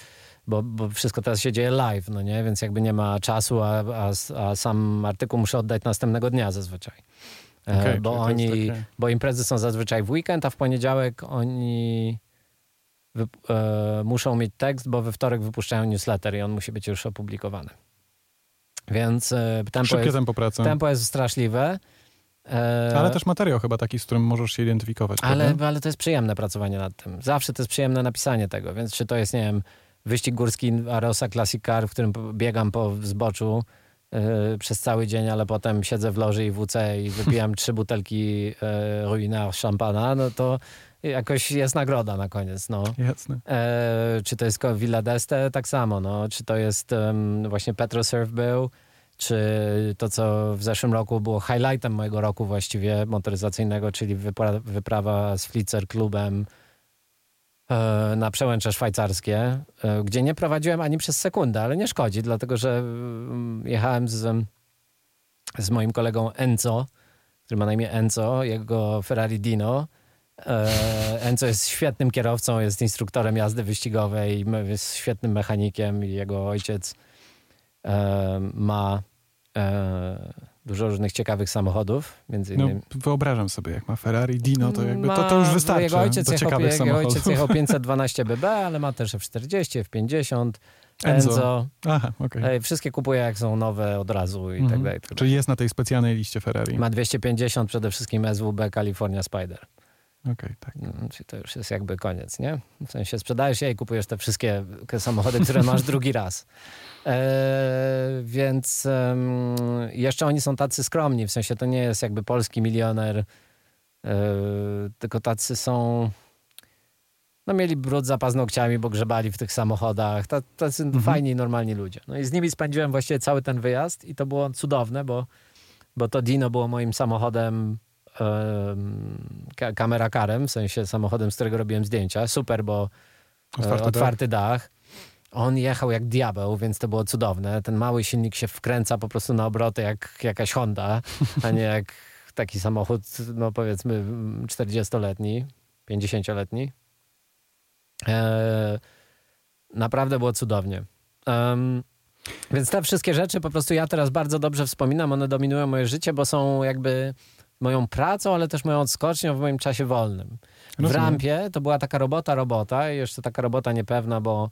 bo, bo wszystko teraz się dzieje live, no nie? Więc jakby nie ma czasu, a, a, a sam artykuł muszę oddać następnego dnia zazwyczaj. E, Okej, bo oni, bo imprezy są zazwyczaj w weekend, a w poniedziałek oni wy, e, muszą mieć tekst, bo we wtorek wypuszczają newsletter i on musi być już opublikowany. Więc e, tempo, Szybkie jest, tempo pracy. tempo jest straszliwe. E, Ale też materiał chyba taki, z którym możesz się identyfikować. ale, prawda? ale to jest przyjemne pracowanie nad tym. Zawsze to jest przyjemne napisanie tego, więc czy to jest, nie wiem, wyścig górski Arosa Classic Car, w którym biegam po zboczu e, przez cały dzień, ale potem siedzę w loży i WC i wypijam trzy butelki e, Ruinard szampana, no to jakoś jest nagroda na koniec, no. Jasne. E, czy to jest Villa d'Este? Tak samo, no. Czy to jest em, właśnie Petrosurf był? Czy to, co w zeszłym roku było highlightem mojego roku właściwie motoryzacyjnego, czyli wypra- wyprawa z Flitzer klubem e, na przełęcze szwajcarskie, e, gdzie nie prowadziłem ani przez sekundę, ale nie szkodzi, dlatego że mm, jechałem z, z moim kolegą Enzo, który ma na imię Enzo, jego Ferrari Dino. E, Enzo jest świetnym kierowcą, jest instruktorem jazdy wyścigowej, jest świetnym mechanikiem i jego ojciec e, ma e, dużo różnych ciekawych samochodów, między No, innymi. wyobrażam sobie, jak ma Ferrari Dino, to jakby to, to Ma- już wystarczy Jego ojciec, do jechał, ciekawych jego samochodów. ojciec jechał 512 BB, ale ma też F40, F50, Enzo. Enzo. Aha. E, Wszystkie kupuje jak są nowe od razu i Mhm. tak dalej. i tak dalej. Czyli jest na tej specjalnej liście Ferrari. Ma 250 przede wszystkim SWB California Spider. Okej, tak. Mm, Czyli to już jest jakby koniec, nie? W sensie sprzedajesz je i kupujesz te wszystkie samochody, które masz drugi raz. E, więc jeszcze oni są tacy skromni, w sensie to nie jest jakby polski milioner, e, tylko tacy są... No mieli brud za paznokciami, bo grzebali w tych samochodach. Ta- Tacy Mhm. fajni, normalni ludzie. No i z nimi spędziłem właściwie cały ten wyjazd i to było cudowne, bo, bo to Dino było moim samochodem kamera karem, w sensie samochodem, z którego robiłem zdjęcia. Super, bo Otwarty e, otwarty dach. On jechał jak diabeł, więc to było cudowne. Ten mały silnik się wkręca po prostu na obroty jak jakaś Honda, a nie jak taki samochód, no powiedzmy mm, 40-letni, 50-letni. E, naprawdę było cudownie. Więc te wszystkie rzeczy po prostu ja teraz bardzo dobrze wspominam, one dominują moje życie, bo są jakby moją pracą, ale też moją odskocznią w moim czasie wolnym. W Rozumiem. rampie to była taka robota, robota i jeszcze taka robota niepewna, bo,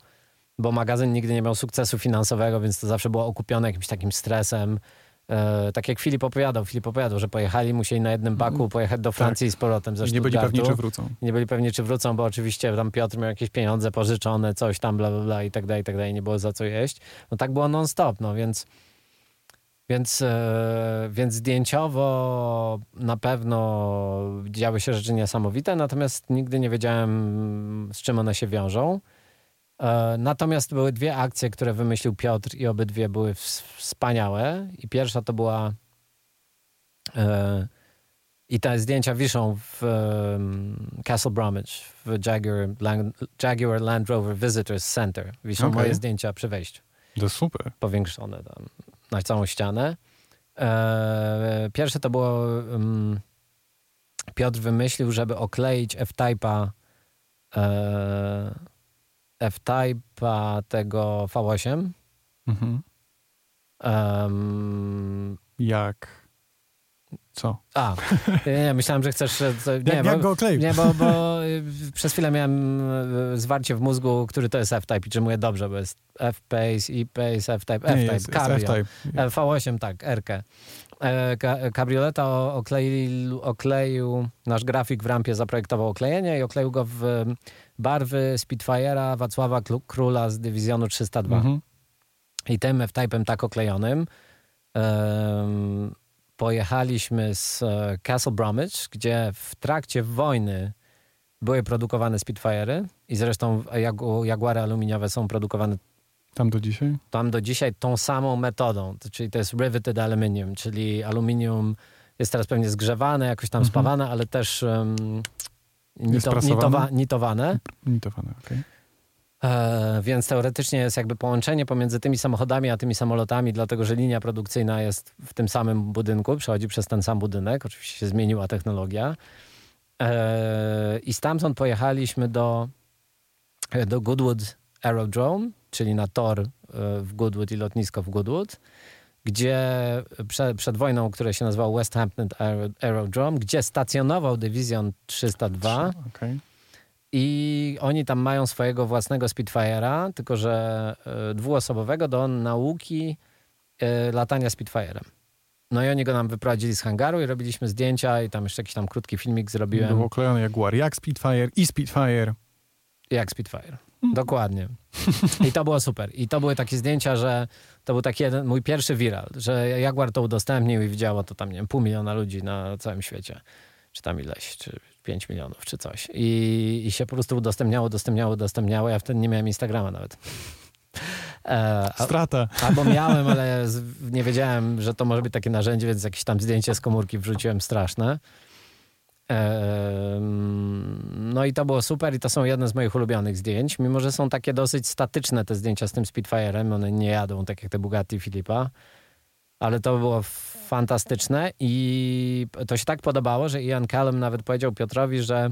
bo magazyn nigdy nie miał sukcesu finansowego, więc to zawsze było okupione jakimś takim stresem. E, tak jak Filip opowiadał, Filip opowiadał, że pojechali, musieli na jednym baku pojechać do Francji i z powrotem ze. Tak. I nie byli pewni, czy wrócą. Nie byli pewni, czy wrócą, bo oczywiście tam Piotr miał jakieś pieniądze pożyczone, coś tam, bla, bla, bla i tak dalej, i tak dalej, nie było za co jeść. No tak było non-stop, no więc więc, e, więc zdjęciowo na pewno działy się rzeczy niesamowite, natomiast nigdy nie wiedziałem, z czym one się wiążą. E, Natomiast były dwie akcje, które wymyślił Piotr i obydwie były ws- wspaniałe. I pierwsza to była e, i te zdjęcia wiszą w Castle Bromwich, w Jaguar Land, Jaguar Land Rover Visitors Center. Wiszą Okej. moje zdjęcia przy wejściu To super. powiększone tam na całą ścianę. E, pierwsze to było um, Piotr wymyślił, żeby okleić F-Type'a e, F-Type'a tego V8 Mhm. em, Jak? Co? a, nie, myślałem, że chcesz... Nie, Jak, bo, jak go okleił? nie, bo, bo y, przez chwilę miałem y, zwarcie w mózgu, który to jest F-Type i czy mówię dobrze, bo jest F-Pace, E-Pace, F-Type, F-Type, Cabrio. F-Type. E, V8, tak, R-kę. E, ka- Kabrioleta o- okleił, okleił, nasz grafik w rampie zaprojektował oklejenie i okleił go w barwy Spitfire'a Wacława Króla z dywizjonu 302. Mhm. I tym F-Type'em tak oklejonym em, pojechaliśmy z e, Castle Bromwich, gdzie w trakcie wojny były produkowane Spitfire'y i zresztą jagu, Jaguary aluminiowe są produkowane Tam do dzisiaj? tam do dzisiaj tą samą metodą, to, czyli to jest riveted aluminium, czyli aluminium jest teraz pewnie zgrzewane, jakoś tam Mhm. spawane, ale też um, nito, nitowa, nitowane. Nitowane, okej. E, więc teoretycznie jest jakby połączenie pomiędzy tymi samochodami a tymi samolotami, dlatego że linia produkcyjna jest w tym samym budynku, przechodzi przez ten sam budynek. Oczywiście się zmieniła technologia. E, I stamtąd pojechaliśmy do, do Goodwood Aerodrome, czyli na tor e, w Goodwood i lotnisko w Goodwood, gdzie prze, przed wojną, które się nazywało West Hampton Aero- Aerodrome, gdzie stacjonował dywizjon 302. Okej. I oni tam mają swojego własnego Spitfire'a, tylko że e, dwuosobowego do nauki e, latania Spitfire'em. No i oni go nam wyprowadzili z hangaru i robiliśmy zdjęcia i tam jeszcze jakiś tam krótki filmik zrobiłem. Był oklejony Jaguar jak Spitfire i Spitfire. Jak Spitfire. Dokładnie. I to było super. I to były takie zdjęcia, że to był taki jeden, mój pierwszy viral, że Jaguar to udostępnił i widziało to tam, nie wiem, pół miliona ludzi na całym świecie. Czy tam ileś, czy 5 milionów, czy coś. I, I się po prostu udostępniało, udostępniało, udostępniało. Ja wtedy nie miałem Instagrama nawet. E, Strata. albo miałem, ale nie wiedziałem, że to może być takie narzędzie, więc jakieś tam zdjęcie z komórki wrzuciłem straszne. No i to było super i to są jedne z moich ulubionych zdjęć, mimo że są takie dosyć statyczne te zdjęcia z tym Spitfire'em, one nie jadą tak jak te Bugatti Filipa, ale to było fantastyczne i to się tak podobało, że Ian Callum nawet powiedział Piotrowi, że,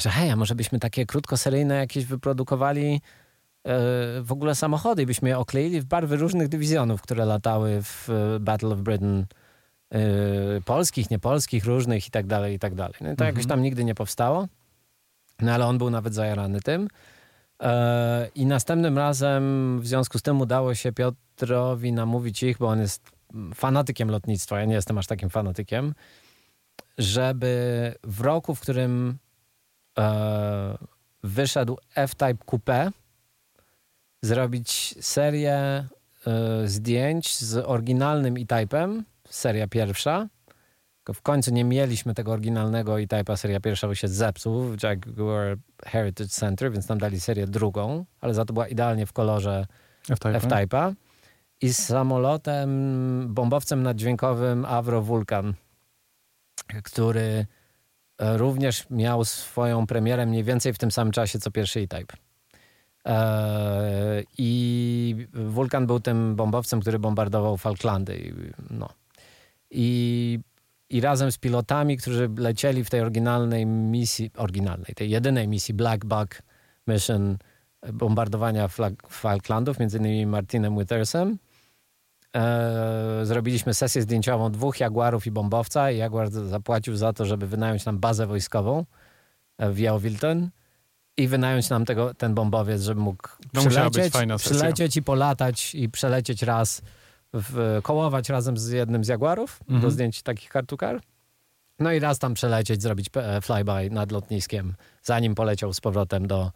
że hej, a może byśmy takie krótkoseryjne jakieś wyprodukowali e, w ogóle samochody i byśmy je okleili w barwy różnych dywizjonów, które latały w e, Battle of Britain y, polskich, niepolskich, różnych i tak dalej, i tak dalej. No to Mhm. jakoś tam nigdy nie powstało, no ale on był nawet zajarany tym. E, I następnym razem w związku z tym udało się Piotrowi namówić ich, bo on jest fanatykiem lotnictwa, ja nie jestem aż takim fanatykiem, żeby w roku, w którym e, wyszedł F-Type Coupe, zrobić serię e, zdjęć z oryginalnym E-Type'em, seria pierwsza. W końcu nie mieliśmy tego oryginalnego E-Type'a, seria pierwsza bo się zepsuł w Jaguar Heritage Center, więc nam dali serię drugą, ale za to była idealnie w kolorze F-Type. F-Type'a. I z samolotem, bombowcem naddźwiękowym Avro Vulcan, który e, również miał swoją premierę mniej więcej w tym samym czasie co pierwszy E-Type. E, I Vulcan był tym bombowcem, który bombardował Falklandy. No. I, I razem z pilotami, którzy lecieli w tej oryginalnej misji, oryginalnej, tej jedynej misji Black Buck Mission bombardowania Flag- Falklandów, między innymi Martinem Withersem, e, zrobiliśmy sesję zdjęciową dwóch Jaguarów i bombowca i Jaguar zapłacił za to, żeby wynająć nam bazę wojskową e, w Yale Wilton i wynająć nam tego, ten bombowiec, żeby mógł No przylecieć, przylecieć i polatać i przelecieć raz, w, kołować razem z jednym z Jaguarów Mhm. do zdjęć takich car. No i raz tam przelecieć, zrobić e, flyby nad lotniskiem, zanim poleciał z powrotem do,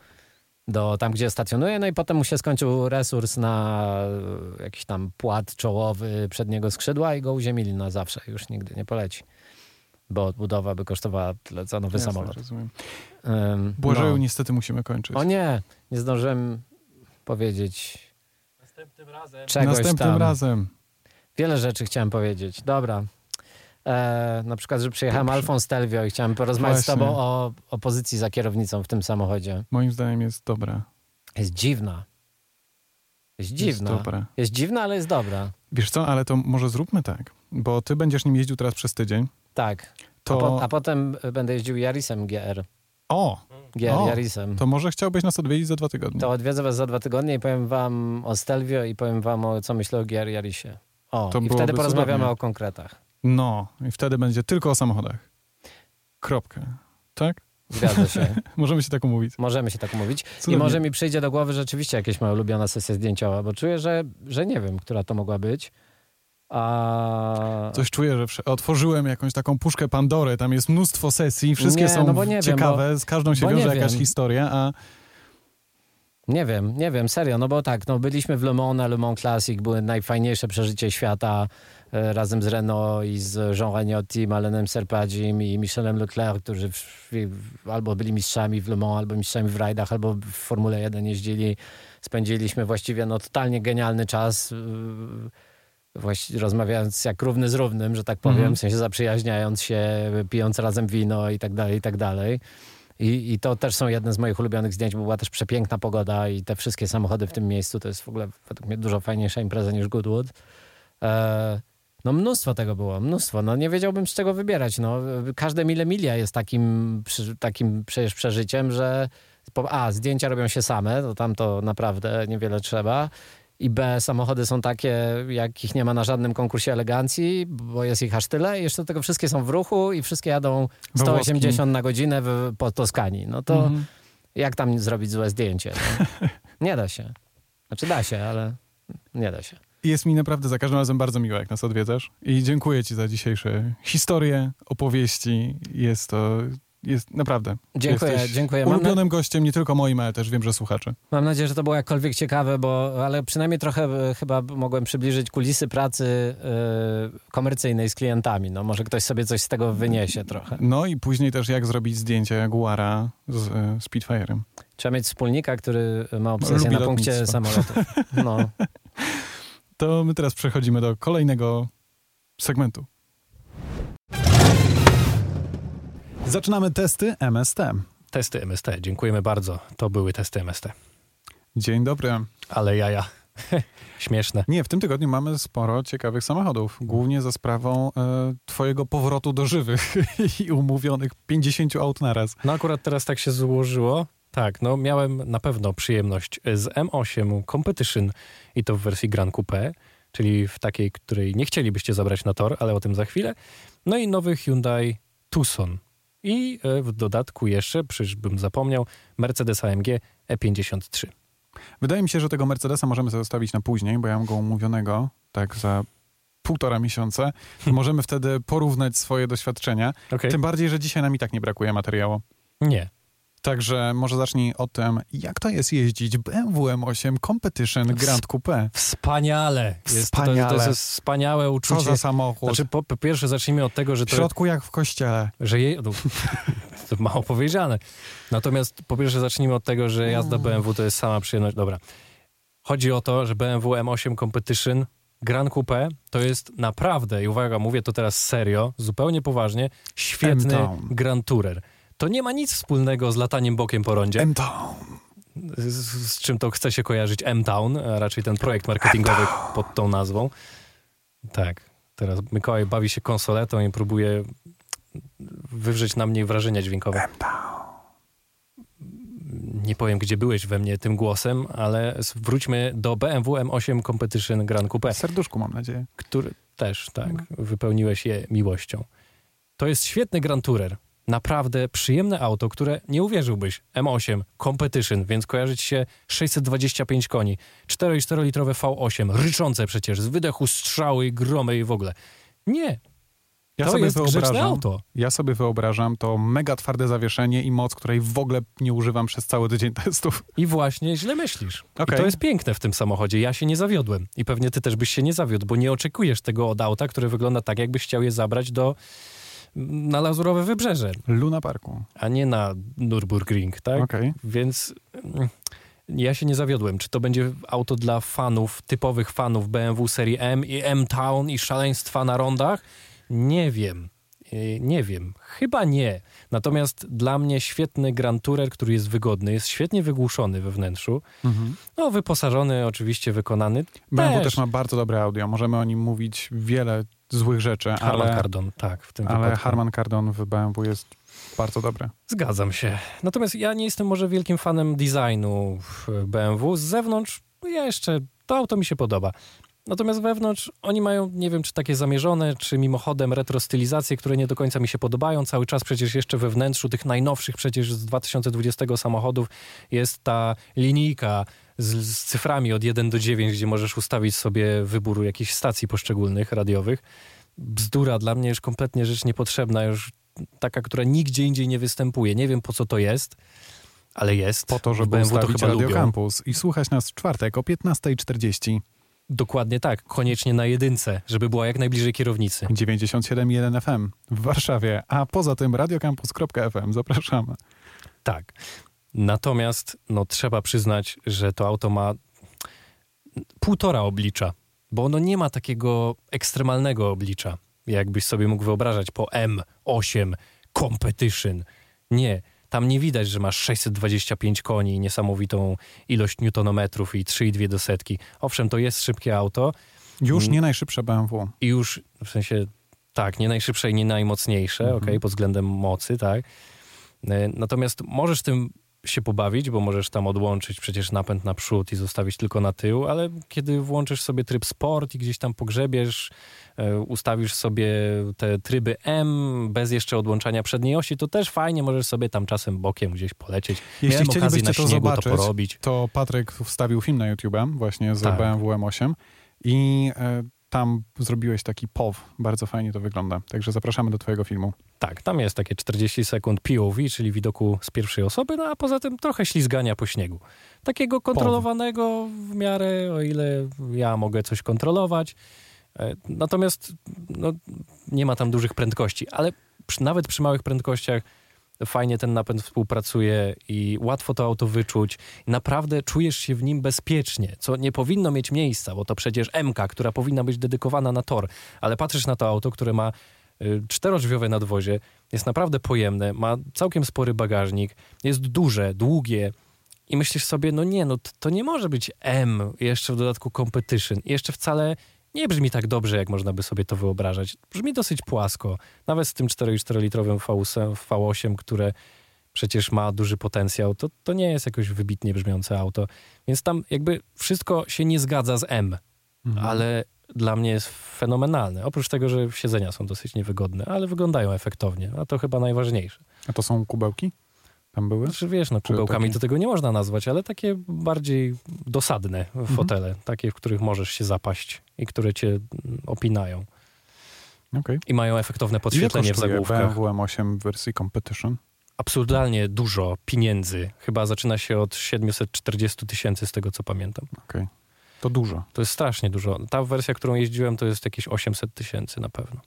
do tam, gdzie stacjonuje. No i potem mu się skończył resurs na e, jakiś tam płat czołowy przedniego skrzydła i go uziemili na zawsze. Już nigdy nie poleci. Bo odbudowa by kosztowała tyle co nowy Jasne, samolot. Rozumiem. Um, Błażeju, niestety musimy kończyć. O nie, nie zdążyłem powiedzieć Następnym razem. czegoś Następnym tam. razem. Wiele rzeczy chciałem powiedzieć. Dobra. E, na przykład, że przyjechałem Dobrze. Alfą Stelvio i chciałem porozmawiać z Właśnie. tobą o, o pozycji za kierownicą w tym samochodzie. Moim zdaniem jest dobra. Jest dziwna. Jest dziwna. Jest dobra. Jest dziwna, ale jest dobra. Wiesz co, ale to może zróbmy tak, bo ty będziesz nim jeździł teraz przez tydzień. Tak. To... A, po, a potem będę jeździł Yarisem GR. O, GR O, Yarisem. to może chciałbyś nas odwiedzić za dwa tygodnie. To odwiedzę was za dwa tygodnie i powiem wam o Stelvio i powiem wam o co myślę o GR Yarisie. O, To i wtedy porozmawiamy cudownie. o konkretach. No, i wtedy będzie tylko o samochodach. Kropka. Tak? Zgadza się. Możemy się tak umówić. Możemy się tak umówić. I Cudownie. może mi przyjdzie do głowy rzeczywiście jakieś moja ulubiona sesja zdjęciowa, bo czuję, że, że nie wiem, która to mogła być. A... Coś czuję, że otworzyłem jakąś taką puszkę Pandory, tam jest mnóstwo sesji, wszystkie Nie, są no bo wiem, ciekawe, z każdą się bo wiąże jakaś wiem. historia, a Nie wiem, nie wiem, serio, no bo tak, no byliśmy w Le Mans na Le Mans Classic, były najfajniejsze przeżycie świata razem z Renault i z Jean Ragnotti, Malenem Serpadzim i Michelem Leclerc, którzy w, albo byli mistrzami w Le Mans, albo mistrzami w rajdach, albo w Formule 1 jeździli. Spędziliśmy właściwie no totalnie genialny czas, e, właściwie rozmawiając jak równy z równym, że tak powiem, Mhm. w sensie zaprzyjaźniając się, pijąc razem wino i tak dalej, i tak dalej. I, I to też są jedne z moich ulubionych zdjęć, bo była też przepiękna pogoda i te wszystkie samochody w tym miejscu to jest w ogóle według mnie dużo fajniejsza impreza niż Goodwood. E, no mnóstwo tego było, mnóstwo. No nie wiedziałbym z czego wybierać. No, każde mile milia jest takim, takim przecież przeżyciem, że a, zdjęcia robią się same, to tam to naprawdę niewiele trzeba. I B, samochody są takie, jakich nie ma na żadnym konkursie elegancji, bo jest ich aż tyle. I jeszcze do tego wszystkie są w ruchu i wszystkie jadą We 180 na godzinę w, po Toskanii. No to Mhm. jak tam zrobić złe zdjęcie? No? Nie da się. Znaczy da się, ale nie da się. Jest mi naprawdę za każdym razem bardzo miło, jak nas odwiedzasz. I dziękuję ci za dzisiejsze historie, opowieści. Jest to, jest naprawdę. Dziękuję, Jesteś dziękuję. Mam, na, Ulubionym gościem nie tylko moim, ale też wiem, że słuchaczy. mam nadzieję, że to było jakkolwiek ciekawe, bo, ale przynajmniej trochę e, chyba mogłem przybliżyć kulisy pracy e, komercyjnej z klientami. No może ktoś sobie coś z tego wyniesie trochę. No i później też jak zrobić zdjęcie Jaguara z Spitfire'em. Trzeba mieć wspólnika, który ma obsesję Lubi na punkcie samolotów. No. To my teraz przechodzimy do kolejnego segmentu. Zaczynamy testy MST. Testy MST, dziękujemy bardzo. To były testy MST. Dzień dobry. Ale jaja. Śmieszne. Nie, w tym tygodniu mamy sporo ciekawych samochodów, głównie za sprawą e, twojego powrotu do żywych i umówionych 50 aut naraz. No akurat teraz tak się złożyło. Tak, no miałem na pewno przyjemność z M8 Competition i to w wersji Grand Coupe, czyli w takiej, której nie chcielibyście zabrać na tor, ale o tym za chwilę. No i nowy Hyundai Tucson. I e, w dodatku jeszcze, przecież bym zapomniał, Mercedes AMG E53. Wydaje mi się, że tego Mercedesa możemy zostawić na później, bo ja mam go umówionego tak za półtora miesiąca. Możemy wtedy porównać swoje doświadczenia. Okej? Tym bardziej, że dzisiaj nam i tak nie brakuje materiału. Nie. Także może zacznij o tym, jak to jest jeździć BMW M8 Competition Grand Coupe. Wspaniale. Jest, To, Wspaniale. to jest wspaniałe Co uczucie. za samochód. Znaczy, po, po pierwsze zacznijmy od tego, że w to, środku jak w kościele. że je, no, to mało powiedziane. Natomiast po pierwsze zacznijmy od tego, że jazda BMW to jest sama przyjemność. Dobra. Chodzi o to, że BMW M8 Competition Grand Coupe to jest naprawdę, i uwaga, mówię to teraz serio, zupełnie poważnie, świetny. Grand Tourer. To nie ma nic wspólnego z lataniem bokiem po rondzie, M-Town. z, z czym to chce się kojarzyć M-Town, a raczej ten projekt marketingowy pod tą nazwą. Tak, teraz Mikołaj bawi się konsoletą i próbuje wywrzeć na mnie wrażenia dźwiękowe. Nie powiem, gdzie byłeś we mnie tym głosem, ale wróćmy do BMW M8 Competition Grand Coupe, Serduszku mam nadzieję. który też, tak, wypełniłeś je miłością. To jest świetny Grand Tourer. Naprawdę przyjemne auto, które nie uwierzyłbyś. M8 Competition, więc kojarzyć się 625 koni. 4,4 litrowe V8, ryczące przecież, z wydechu strzały i gromy i w ogóle. Nie, Ja to sobie wyobrażam, auto. ja sobie wyobrażam to mega twarde zawieszenie i moc, której w ogóle nie używam przez cały tydzień testów. I właśnie źle myślisz. Okej. I to jest piękne w tym samochodzie. Ja się nie zawiodłem. I pewnie ty też byś się nie zawiódł, bo nie oczekujesz tego od auta, które wygląda tak, jakbyś chciał je zabrać do na Lazurowe Wybrzeże, Luna Parku. a nie na Nürburgring, tak? Okej. Więc mm, ja się nie zawiodłem. Czy to będzie auto dla fanów, typowych fanów BMW serii M i M-Town i szaleństwa na rondach? Nie wiem. Yy, Nie wiem. Chyba nie. Natomiast dla mnie świetny Grand Tourer, który jest wygodny, jest świetnie wygłuszony we wnętrzu. Mhm. No, wyposażony, oczywiście wykonany. BMW Też. też ma bardzo dobre audio. Możemy o nim mówić wiele złych rzeczy, Harman ale, Kardon, tak, w tym ale wypadku. Harman Kardon w BMW jest bardzo dobry. Zgadzam się. Natomiast ja nie jestem może wielkim fanem designu w BMW. Z zewnątrz ja jeszcze, to auto mi się podoba. Natomiast wewnątrz oni mają, nie wiem czy takie zamierzone, czy mimochodem retrostylizacje, które nie do końca mi się podobają. Cały czas przecież jeszcze we wnętrzu tych najnowszych przecież z 2020 samochodów jest ta linijka z, z cyframi od 1 do 9, gdzie możesz ustawić sobie wybór jakichś stacji poszczególnych radiowych. Bzdura dla mnie już kompletnie rzecz niepotrzebna, już taka, która nigdzie indziej nie występuje. Nie wiem po co to jest. Ale jest. Po to, żeby BMW to ustawić chyba Radio lubią. Campus i słuchać nas w czwartek o 15.40 Dokładnie tak. Koniecznie na jedynce, żeby była jak najbliżej kierownicy. 97.1 FM w Warszawie, a poza tym radiocampus.fm. Zapraszamy. Tak. Natomiast no, trzeba przyznać, że to auto ma półtora oblicza, bo ono nie ma takiego ekstremalnego oblicza, jakbyś sobie mógł wyobrażać po M8 Competition. Nie. Tam nie widać, że masz 625 koni, niesamowitą ilość newtonometrów i 3,2 do setki. Owszem, to jest szybkie auto Już Mm. nie najszybsze BMW. i już w sensie tak, nie najszybsze i nie najmocniejsze, Mhm. okej, pod względem mocy, tak. E, Natomiast możesz tym się pobawić, bo możesz tam odłączyć przecież napęd na przód i zostawić tylko na tył, ale kiedy włączysz sobie tryb sport i gdzieś tam pogrzebiesz, e, ustawisz sobie te tryby M bez jeszcze odłączania przedniej osi, to też fajnie możesz sobie tam czasem bokiem gdzieś polecieć. Jeśli Miałem chcielibyście na to zobaczyć, to porobić. to Patryk wstawił film na YouTube właśnie z Tak. BMW M8 i e, tam zrobiłeś taki POW. Bardzo fajnie to wygląda. Także zapraszamy do twojego filmu. Tak, tam jest takie 40 sekund POV, czyli widoku z pierwszej osoby, no a poza tym trochę ślizgania po śniegu. Takiego kontrolowanego w miarę, o ile ja mogę coś kontrolować. E, Natomiast no, nie ma tam dużych prędkości, ale przy, nawet przy małych prędkościach fajnie ten napęd współpracuje i łatwo to auto wyczuć. Naprawdę czujesz się w nim bezpiecznie, co nie powinno mieć miejsca, bo to przecież MK, która powinna być dedykowana na tor, ale patrzysz na to auto, które ma y, czterodrzwiowe nadwozie, jest naprawdę pojemne, ma całkiem spory bagażnik, jest duże, długie i myślisz sobie, no nie, no to nie może być M, jeszcze w dodatku competition, jeszcze wcale nie brzmi tak dobrze, jak można by sobie to wyobrażać. Brzmi dosyć płasko, nawet z tym 4,4-litrowym V8, V8, które przecież ma duży potencjał, to, to nie jest jakoś wybitnie brzmiące auto, więc tam jakby wszystko się nie zgadza z M, Mhm. ale dla mnie jest fenomenalne. Oprócz tego, że siedzenia są dosyć niewygodne, ale wyglądają efektownie, a to chyba najważniejsze. A to są kubełki? Tam były? Znaczy wiesz, no Czy kubełkami takie- to tego nie można nazwać, ale takie bardziej dosadne fotele, takie, w których możesz się zapaść i które cię opinają. Okej. I mają efektowne podświetlenie w zagłówkach. BMW M8 w wersji Competition? Absurdalnie dużo pieniędzy. Chyba zaczyna się od 740 tysięcy z tego, co pamiętam. Okej. To dużo. To jest strasznie dużo. Ta wersja, którą jeździłem, to jest jakieś 800 tysięcy na pewno.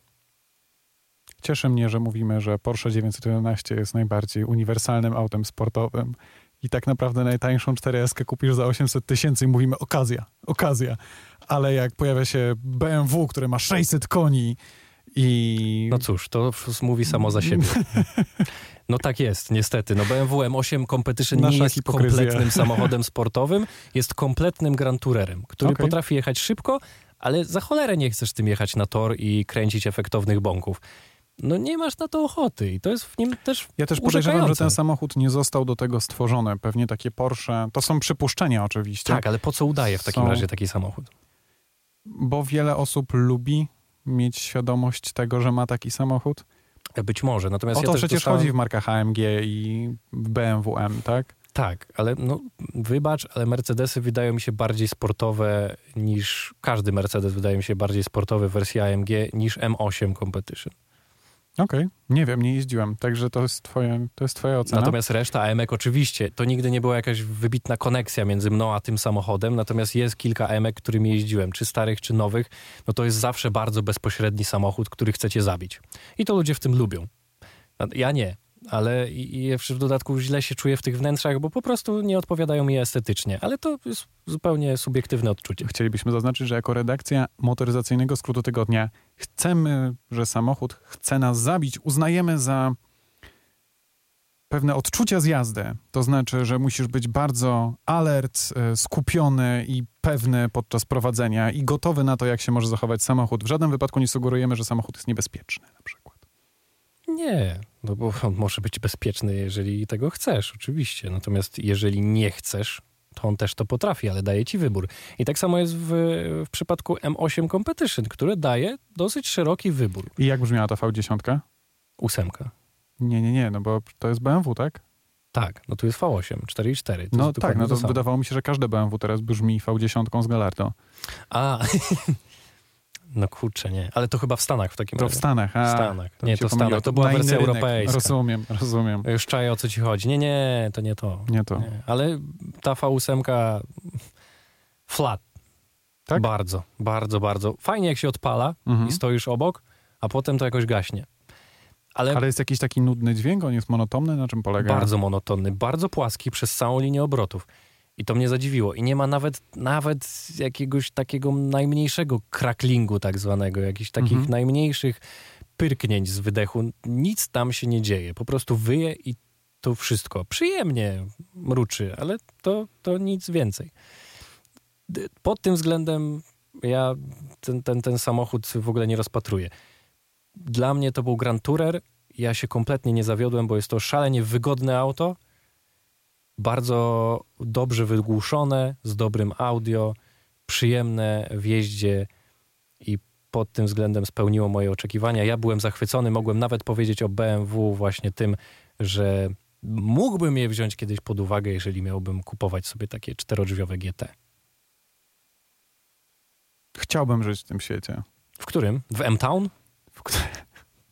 Cieszy mnie, że mówimy, że Porsche 911 jest najbardziej uniwersalnym autem sportowym i tak naprawdę najtańszą 4S kupisz za 800 tysięcy i mówimy okazja, okazja. Ale jak pojawia się BMW, które ma 600 koni i... No cóż, to mówi samo za siebie. No tak jest, niestety. No BMW M8 Competition nie Nasza jest hipokryzja. kompletnym samochodem sportowym, jest kompletnym Grand Tourerem, który Okej. potrafi jechać szybko, ale za cholerę nie chcesz tym jechać na tor i kręcić efektownych bąków. No nie masz na to ochoty i to jest w nim też Ja też podejrzewam, że ten samochód nie został do tego stworzony. Pewnie takie Porsche, to są przypuszczenia oczywiście, Tak, ale po co udaje w takim Są- razie taki samochód? bo wiele osób lubi mieć świadomość tego, że ma taki samochód. Być może, natomiast O ja to też przecież dostałem... chodzi w markach AMG i BMW M, tak? Tak, ale no, wybacz, ale Mercedesy wydają mi się bardziej sportowe niż każdy Mercedes wydaje mi się bardziej sportowy w wersji AMG niż M8 Competition. Okej, nie wiem, nie jeździłem, także to jest twoje, to jest twoja ocena. Natomiast reszta AMek oczywiście, to nigdy nie była jakaś wybitna koneksja między mną a tym samochodem, natomiast jest kilka AMek, którymi jeździłem, czy starych, czy nowych, no to jest zawsze bardzo bezpośredni samochód, który chcecie zabić. I to ludzie w tym lubią. Ja nie, ale jeszcze w dodatku źle się czuję w tych wnętrzach, bo po prostu nie odpowiadają mi estetycznie, ale to jest zupełnie subiektywne odczucie. Chcielibyśmy zaznaczyć, że jako redakcja motoryzacyjnego skrótu tygodnia chcemy, że samochód chce nas zabić, uznajemy za pewne odczucia z jazdy. To znaczy, że musisz być bardzo alert, e, skupiony i pewny podczas prowadzenia i gotowy na to, jak się może zachować samochód. W żadnym wypadku nie sugerujemy, że samochód jest niebezpieczny na przykład. Nie, no bo on może być bezpieczny, jeżeli tego chcesz, oczywiście. Natomiast jeżeli nie chcesz, to on też to potrafi, ale daje ci wybór. I tak samo jest w, w przypadku M8 Competition, które daje dosyć szeroki wybór. I jak brzmiała ta V10? Ósemka. Nie, nie, nie, no bo to jest BMW, tak? Tak, no tu jest V8, 4,4. To No jest tak, no to samo. wydawało mi się, że każde BMW teraz brzmi V10 z Gallardo. A, No kurczę, nie. Ale to chyba w Stanach w takim To w razie. Stanach, a, W Stanach. Nie, to w. Stanach. To była wersja rynek. europejska. Rozumiem, rozumiem. Już czaję o co ci chodzi. Nie, nie, to nie to. Nie to. Nie. Ale ta V8 flat. Tak? Bardzo, bardzo, bardzo. Fajnie jak się odpala Mhm. i stoisz obok, a potem to jakoś gaśnie. Ale, Ale jest jakiś taki nudny dźwięk, on jest monotonny, na czym polega? bardzo monotonny, bardzo płaski przez całą linię obrotów. I to mnie zadziwiło. I nie ma nawet, nawet jakiegoś takiego najmniejszego kraklingu tak zwanego, jakichś takich Mhm. najmniejszych pyrknięć z wydechu. Nic tam się nie dzieje. Po prostu wyje i to wszystko. Przyjemnie mruczy, ale to, to nic więcej. Pod tym względem ja ten, ten, ten samochód w ogóle nie rozpatruję. Dla mnie to był Grand Tourer. Ja się kompletnie nie zawiodłem, bo jest to szalenie wygodne auto. Bardzo dobrze wygłuszone, z dobrym audio, przyjemne w jeździe i pod tym względem spełniło moje oczekiwania. Ja byłem zachwycony, mogłem nawet powiedzieć o BMW właśnie tym, że mógłbym je wziąć kiedyś pod uwagę, jeżeli miałbym kupować sobie takie czterodrzwiowe GT. Chciałbym żyć w tym świecie. W którym? W M-Town? W którym...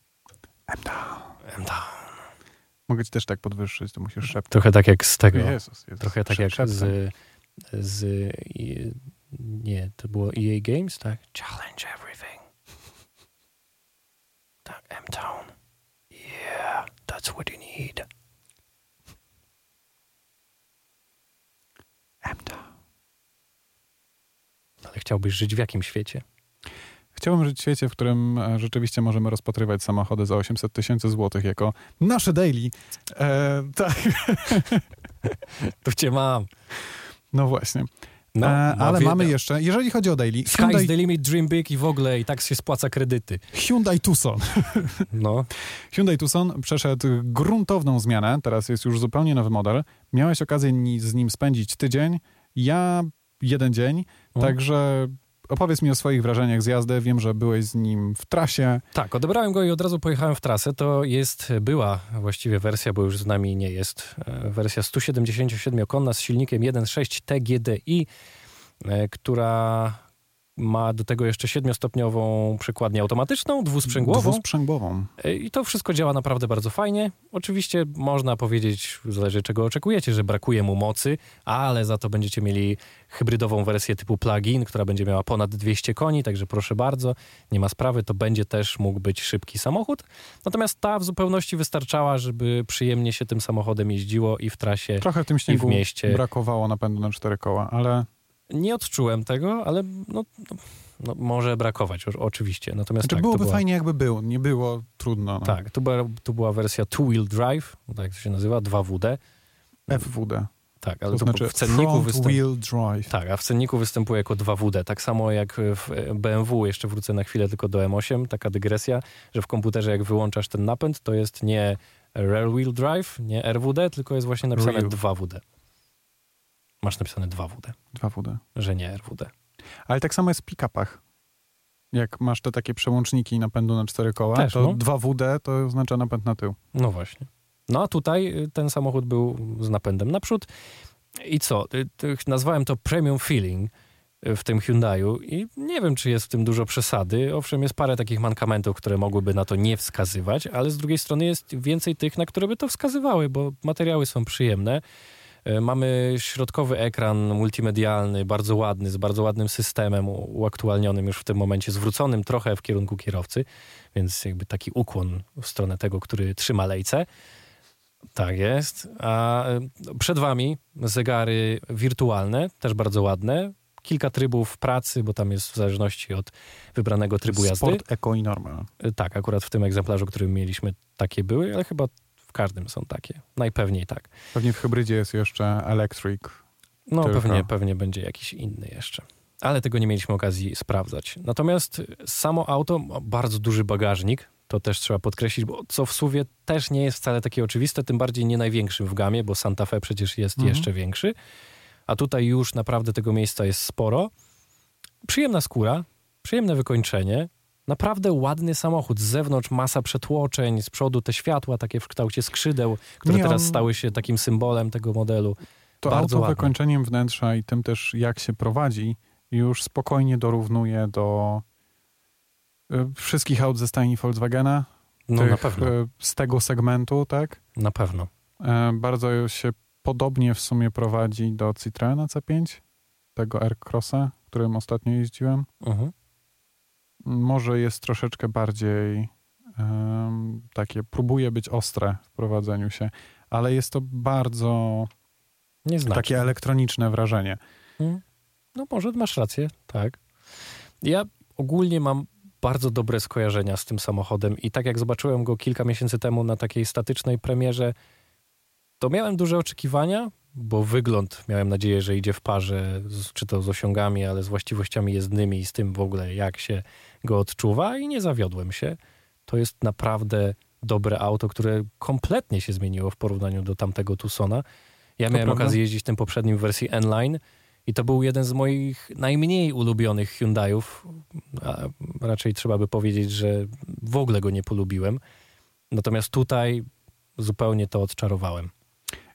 M-Town. M-Town. Mogę ci też tak podwyższyć, to musisz szeptać. Trochę tak jak z tego. Jezus, Jezus. Trochę tak Szep- jak z, z... i- Nie, to było EA Games, tak? Challenge everything. Tak, M-Town. Yeah, that's what you need. M-Town. Ale chciałbyś żyć w jakim świecie? Chciałbym żyć w świecie, w którym e, rzeczywiście możemy rozpatrywać samochody za 800 tysięcy złotych jako nasze daily. E, tak, Tu cię mam. no właśnie. No, e, no, ale mamy jeszcze, jeżeli chodzi o daily, Sky's Hyundai, the limit, dream big i w ogóle i tak się spłaca kredyty. Hyundai Tucson. No, Hyundai Tucson przeszedł gruntowną zmianę, teraz jest już zupełnie nowy model. Miałeś okazję ni- z nim spędzić tydzień, ja jeden dzień, także opowiedz mi o swoich wrażeniach z jazdy. Wiem, że byłeś z nim w trasie. Tak, odebrałem go i od razu pojechałem w trasę. To jest, była właściwie wersja, bo już z nami nie jest, e, wersja 177-konna z silnikiem 1.6 TGDI, e, która ma do tego jeszcze siedmiostopniową przykładnię automatyczną, dwusprzęgłową. Dwusprzęgłową. E, I to wszystko działa naprawdę bardzo fajnie. Oczywiście można powiedzieć, zależy czego oczekujecie, że brakuje mu mocy, ale za to będziecie mieli hybrydową wersję typu plug-in, która będzie miała ponad 200 koni, także proszę bardzo, nie ma sprawy, to będzie też mógł być szybki samochód. Natomiast ta w zupełności wystarczała, żeby przyjemnie się tym samochodem jeździło i w trasie Trochę w tym śniegu mieście. brakowało napędu na cztery koła, ale nie odczułem tego, ale no, no, no, może brakować oczywiście. Natomiast znaczy, tak, byłoby była... fajnie jakby był, nie było trudno. No. Tak, to była, to była wersja two-wheel drive, tak jak to się nazywa, 2WD. FWD. Tak, ale To to, znaczy w cenniku występuje. Tak, a w cenniku występuje jako 2WD. Tak samo jak w BMW, jeszcze wrócę na chwilę tylko do M8, taka dygresja, że w komputerze jak wyłączasz ten napęd, to jest nie rear wheel drive, nie RWD, tylko jest właśnie napisane Real. 2WD. Masz napisane 2WD, 2WD. że nie RWD. Ale tak samo jest w pick-upach. Jak masz te takie przełączniki napędu na cztery koła, Też, to no. 2WD to oznacza napęd na tył. No właśnie. No a tutaj y, ten samochód był z napędem naprzód. I co? Y, Nazwałem to premium feeling y, w tym Hyundaiu i nie wiem, czy jest w tym dużo przesady. Owszem, jest parę takich mankamentów, które mogłyby na to nie wskazywać, ale z drugiej strony jest więcej tych, na które by to wskazywały, bo materiały są przyjemne. Y, Mamy środkowy ekran multimedialny, bardzo ładny, z bardzo ładnym systemem uaktualnionym już w tym momencie, zwróconym trochę w kierunku kierowcy, więc jakby taki ukłon w stronę tego, który trzyma lejce. Tak jest. A y, przed wami zegary wirtualne, też bardzo ładne. Kilka trybów pracy, bo tam jest w zależności od wybranego trybu jazdy. Sport, eco i normal. Y, Tak, akurat w tym egzemplarzu, który mieliśmy, takie były, ale chyba w każdym są takie. Najpewniej tak. Pewnie w hybrydzie jest jeszcze electric. No Tylko. pewnie, pewnie będzie jakiś inny jeszcze. Ale tego nie mieliśmy okazji sprawdzać. Natomiast samo auto ma bardzo duży bagażnik, to też trzeba podkreślić, bo co w suwie też nie jest wcale takie oczywiste, tym bardziej nie największym w gamie, bo Santa Fe przecież jest Mhm. jeszcze większy. A tutaj już naprawdę tego miejsca jest sporo. Przyjemna skóra, przyjemne wykończenie. Naprawdę ładny samochód. Z zewnątrz masa przetłoczeń, z przodu te światła takie w kształcie skrzydeł, które Nie, teraz on- stały się takim symbolem tego modelu. To Bardzo auto ładne. wykończeniem wnętrza i tym też jak się prowadzi już spokojnie dorównuje do y, wszystkich aut ze stajni Volkswagena. No tych, na pewno, y, Z tego segmentu, tak? na pewno. E, Bardzo się podobnie w sumie prowadzi do Citroena C5, tego R-Crossa, którym ostatnio jeździłem. Mhm. Może jest troszeczkę bardziej em, takie, próbuje być ostre w prowadzeniu się, ale jest to bardzo Nie znaczy. takie elektroniczne wrażenie. No może masz rację, tak. Ja ogólnie mam bardzo dobre skojarzenia z tym samochodem i tak jak zobaczyłem go kilka miesięcy temu na takiej statycznej premierze, to miałem duże oczekiwania, bo wygląd miałem nadzieję, że idzie w parze, z, czy to z osiągami, ale z właściwościami jezdnymi i z tym w ogóle, jak się go odczuwa i nie zawiodłem się. To jest naprawdę dobre auto, które kompletnie się zmieniło w porównaniu do tamtego Tucsona. Ja To miałem prawda. okazję jeździć tym poprzednim w wersji N-Line i to był jeden z moich najmniej ulubionych Hyundaiów. A raczej trzeba by powiedzieć, że w ogóle go nie polubiłem. Natomiast tutaj zupełnie to odczarowałem.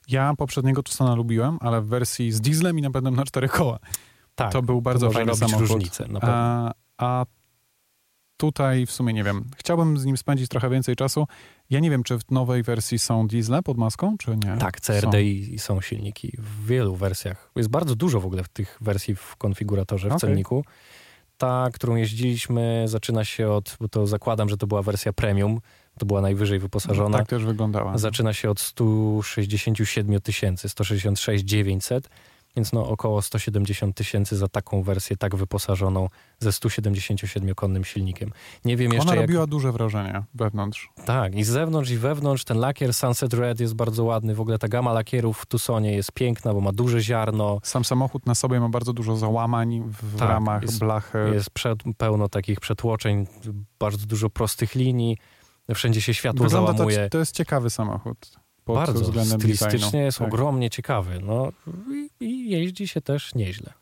Ja poprzedniego Tucsona lubiłem, ale w wersji z dieslem i napędem na cztery koła. Tak, to był bardzo to fajny samochód. różnicę. A, a tutaj w sumie nie wiem. Chciałbym z nim spędzić trochę więcej czasu. Ja nie wiem, czy w nowej wersji są diesle pod maską, czy nie. Tak. CRD i są silniki w wielu wersjach. Jest bardzo dużo w ogóle w tych wersji w konfiguratorze, w Okej. cenniku. Ta, którą jeździliśmy, zaczyna się od, bo to zakładam, że to była wersja premium, to była najwyżej wyposażona. Tak też wyglądała. Zaczyna się od 167 tysięcy, 166 900, więc no około 170 tysięcy za taką wersję tak wyposażoną ze 177-konnym silnikiem. Nie wiem jeszcze Ona jak... robiła duże wrażenie wewnątrz. Tak, i z zewnątrz i wewnątrz ten lakier Sunset Red jest bardzo ładny. W ogóle ta gama lakierów w Tucsonie jest piękna, bo ma duże ziarno. Sam samochód na sobie ma bardzo dużo załamań w Tak, ramach jest- blachy. Jest przed, pełno takich przetłoczeń, bardzo dużo prostych linii. Wszędzie się światło Wygląda to, załamuje. to jest ciekawy samochód. Pod bardzo względem stylistycznie designu. jest Tak. ogromnie ciekawy. No, i, I jeździ się też nieźle.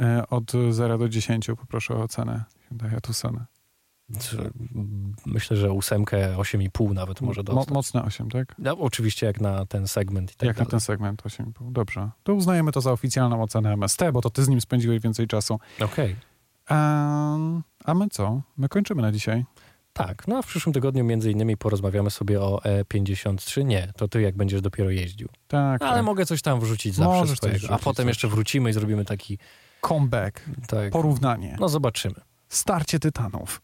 E, Od 0 do 10 poproszę o ocenę Hyundai Tucsona. Myślę, że ósemkę, 8,5 nawet może Mo- dostać. mocne 8, tak? No, oczywiście jak na ten segment i tak Jak na dalej. ten segment 8,5. Dobrze. To uznajemy to za oficjalną ocenę MST, bo to ty z nim spędziłeś więcej czasu. Okej. Em, a my co? My kończymy na dzisiaj. Tak, no a w przyszłym tygodniu między innymi porozmawiamy sobie o E53. Nie, to ty jak będziesz dopiero jeździł. Tak, Ale tak. mogę coś tam wrzucić zawsze Możesz swojego. A wrzucić, potem coś. jeszcze wrócimy i zrobimy taki... Comeback, Tak, porównanie, no zobaczymy. starcie tytanów.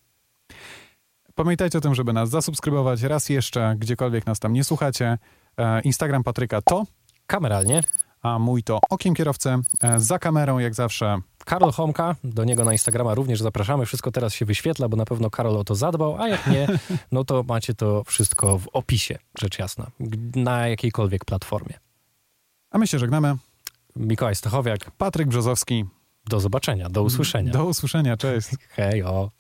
Pamiętajcie o tym, żeby nas zasubskrybować raz jeszcze, gdziekolwiek nas tam nie słuchacie. E, Instagram Patryka to, Kameralnie. a mój to Okiem Kierowcy. E, za kamerą, jak zawsze, Karol Homka, do niego na Instagrama również zapraszamy. Wszystko teraz się wyświetla, bo na pewno Karol o to zadbał, a jak nie, no to macie to wszystko w opisie, rzecz jasna, na jakiejkolwiek platformie. a my się żegnamy. Mikołaj Stachowiak, Patryk Brzozowski. do zobaczenia, do usłyszenia. Do usłyszenia, cześć. Hej, o.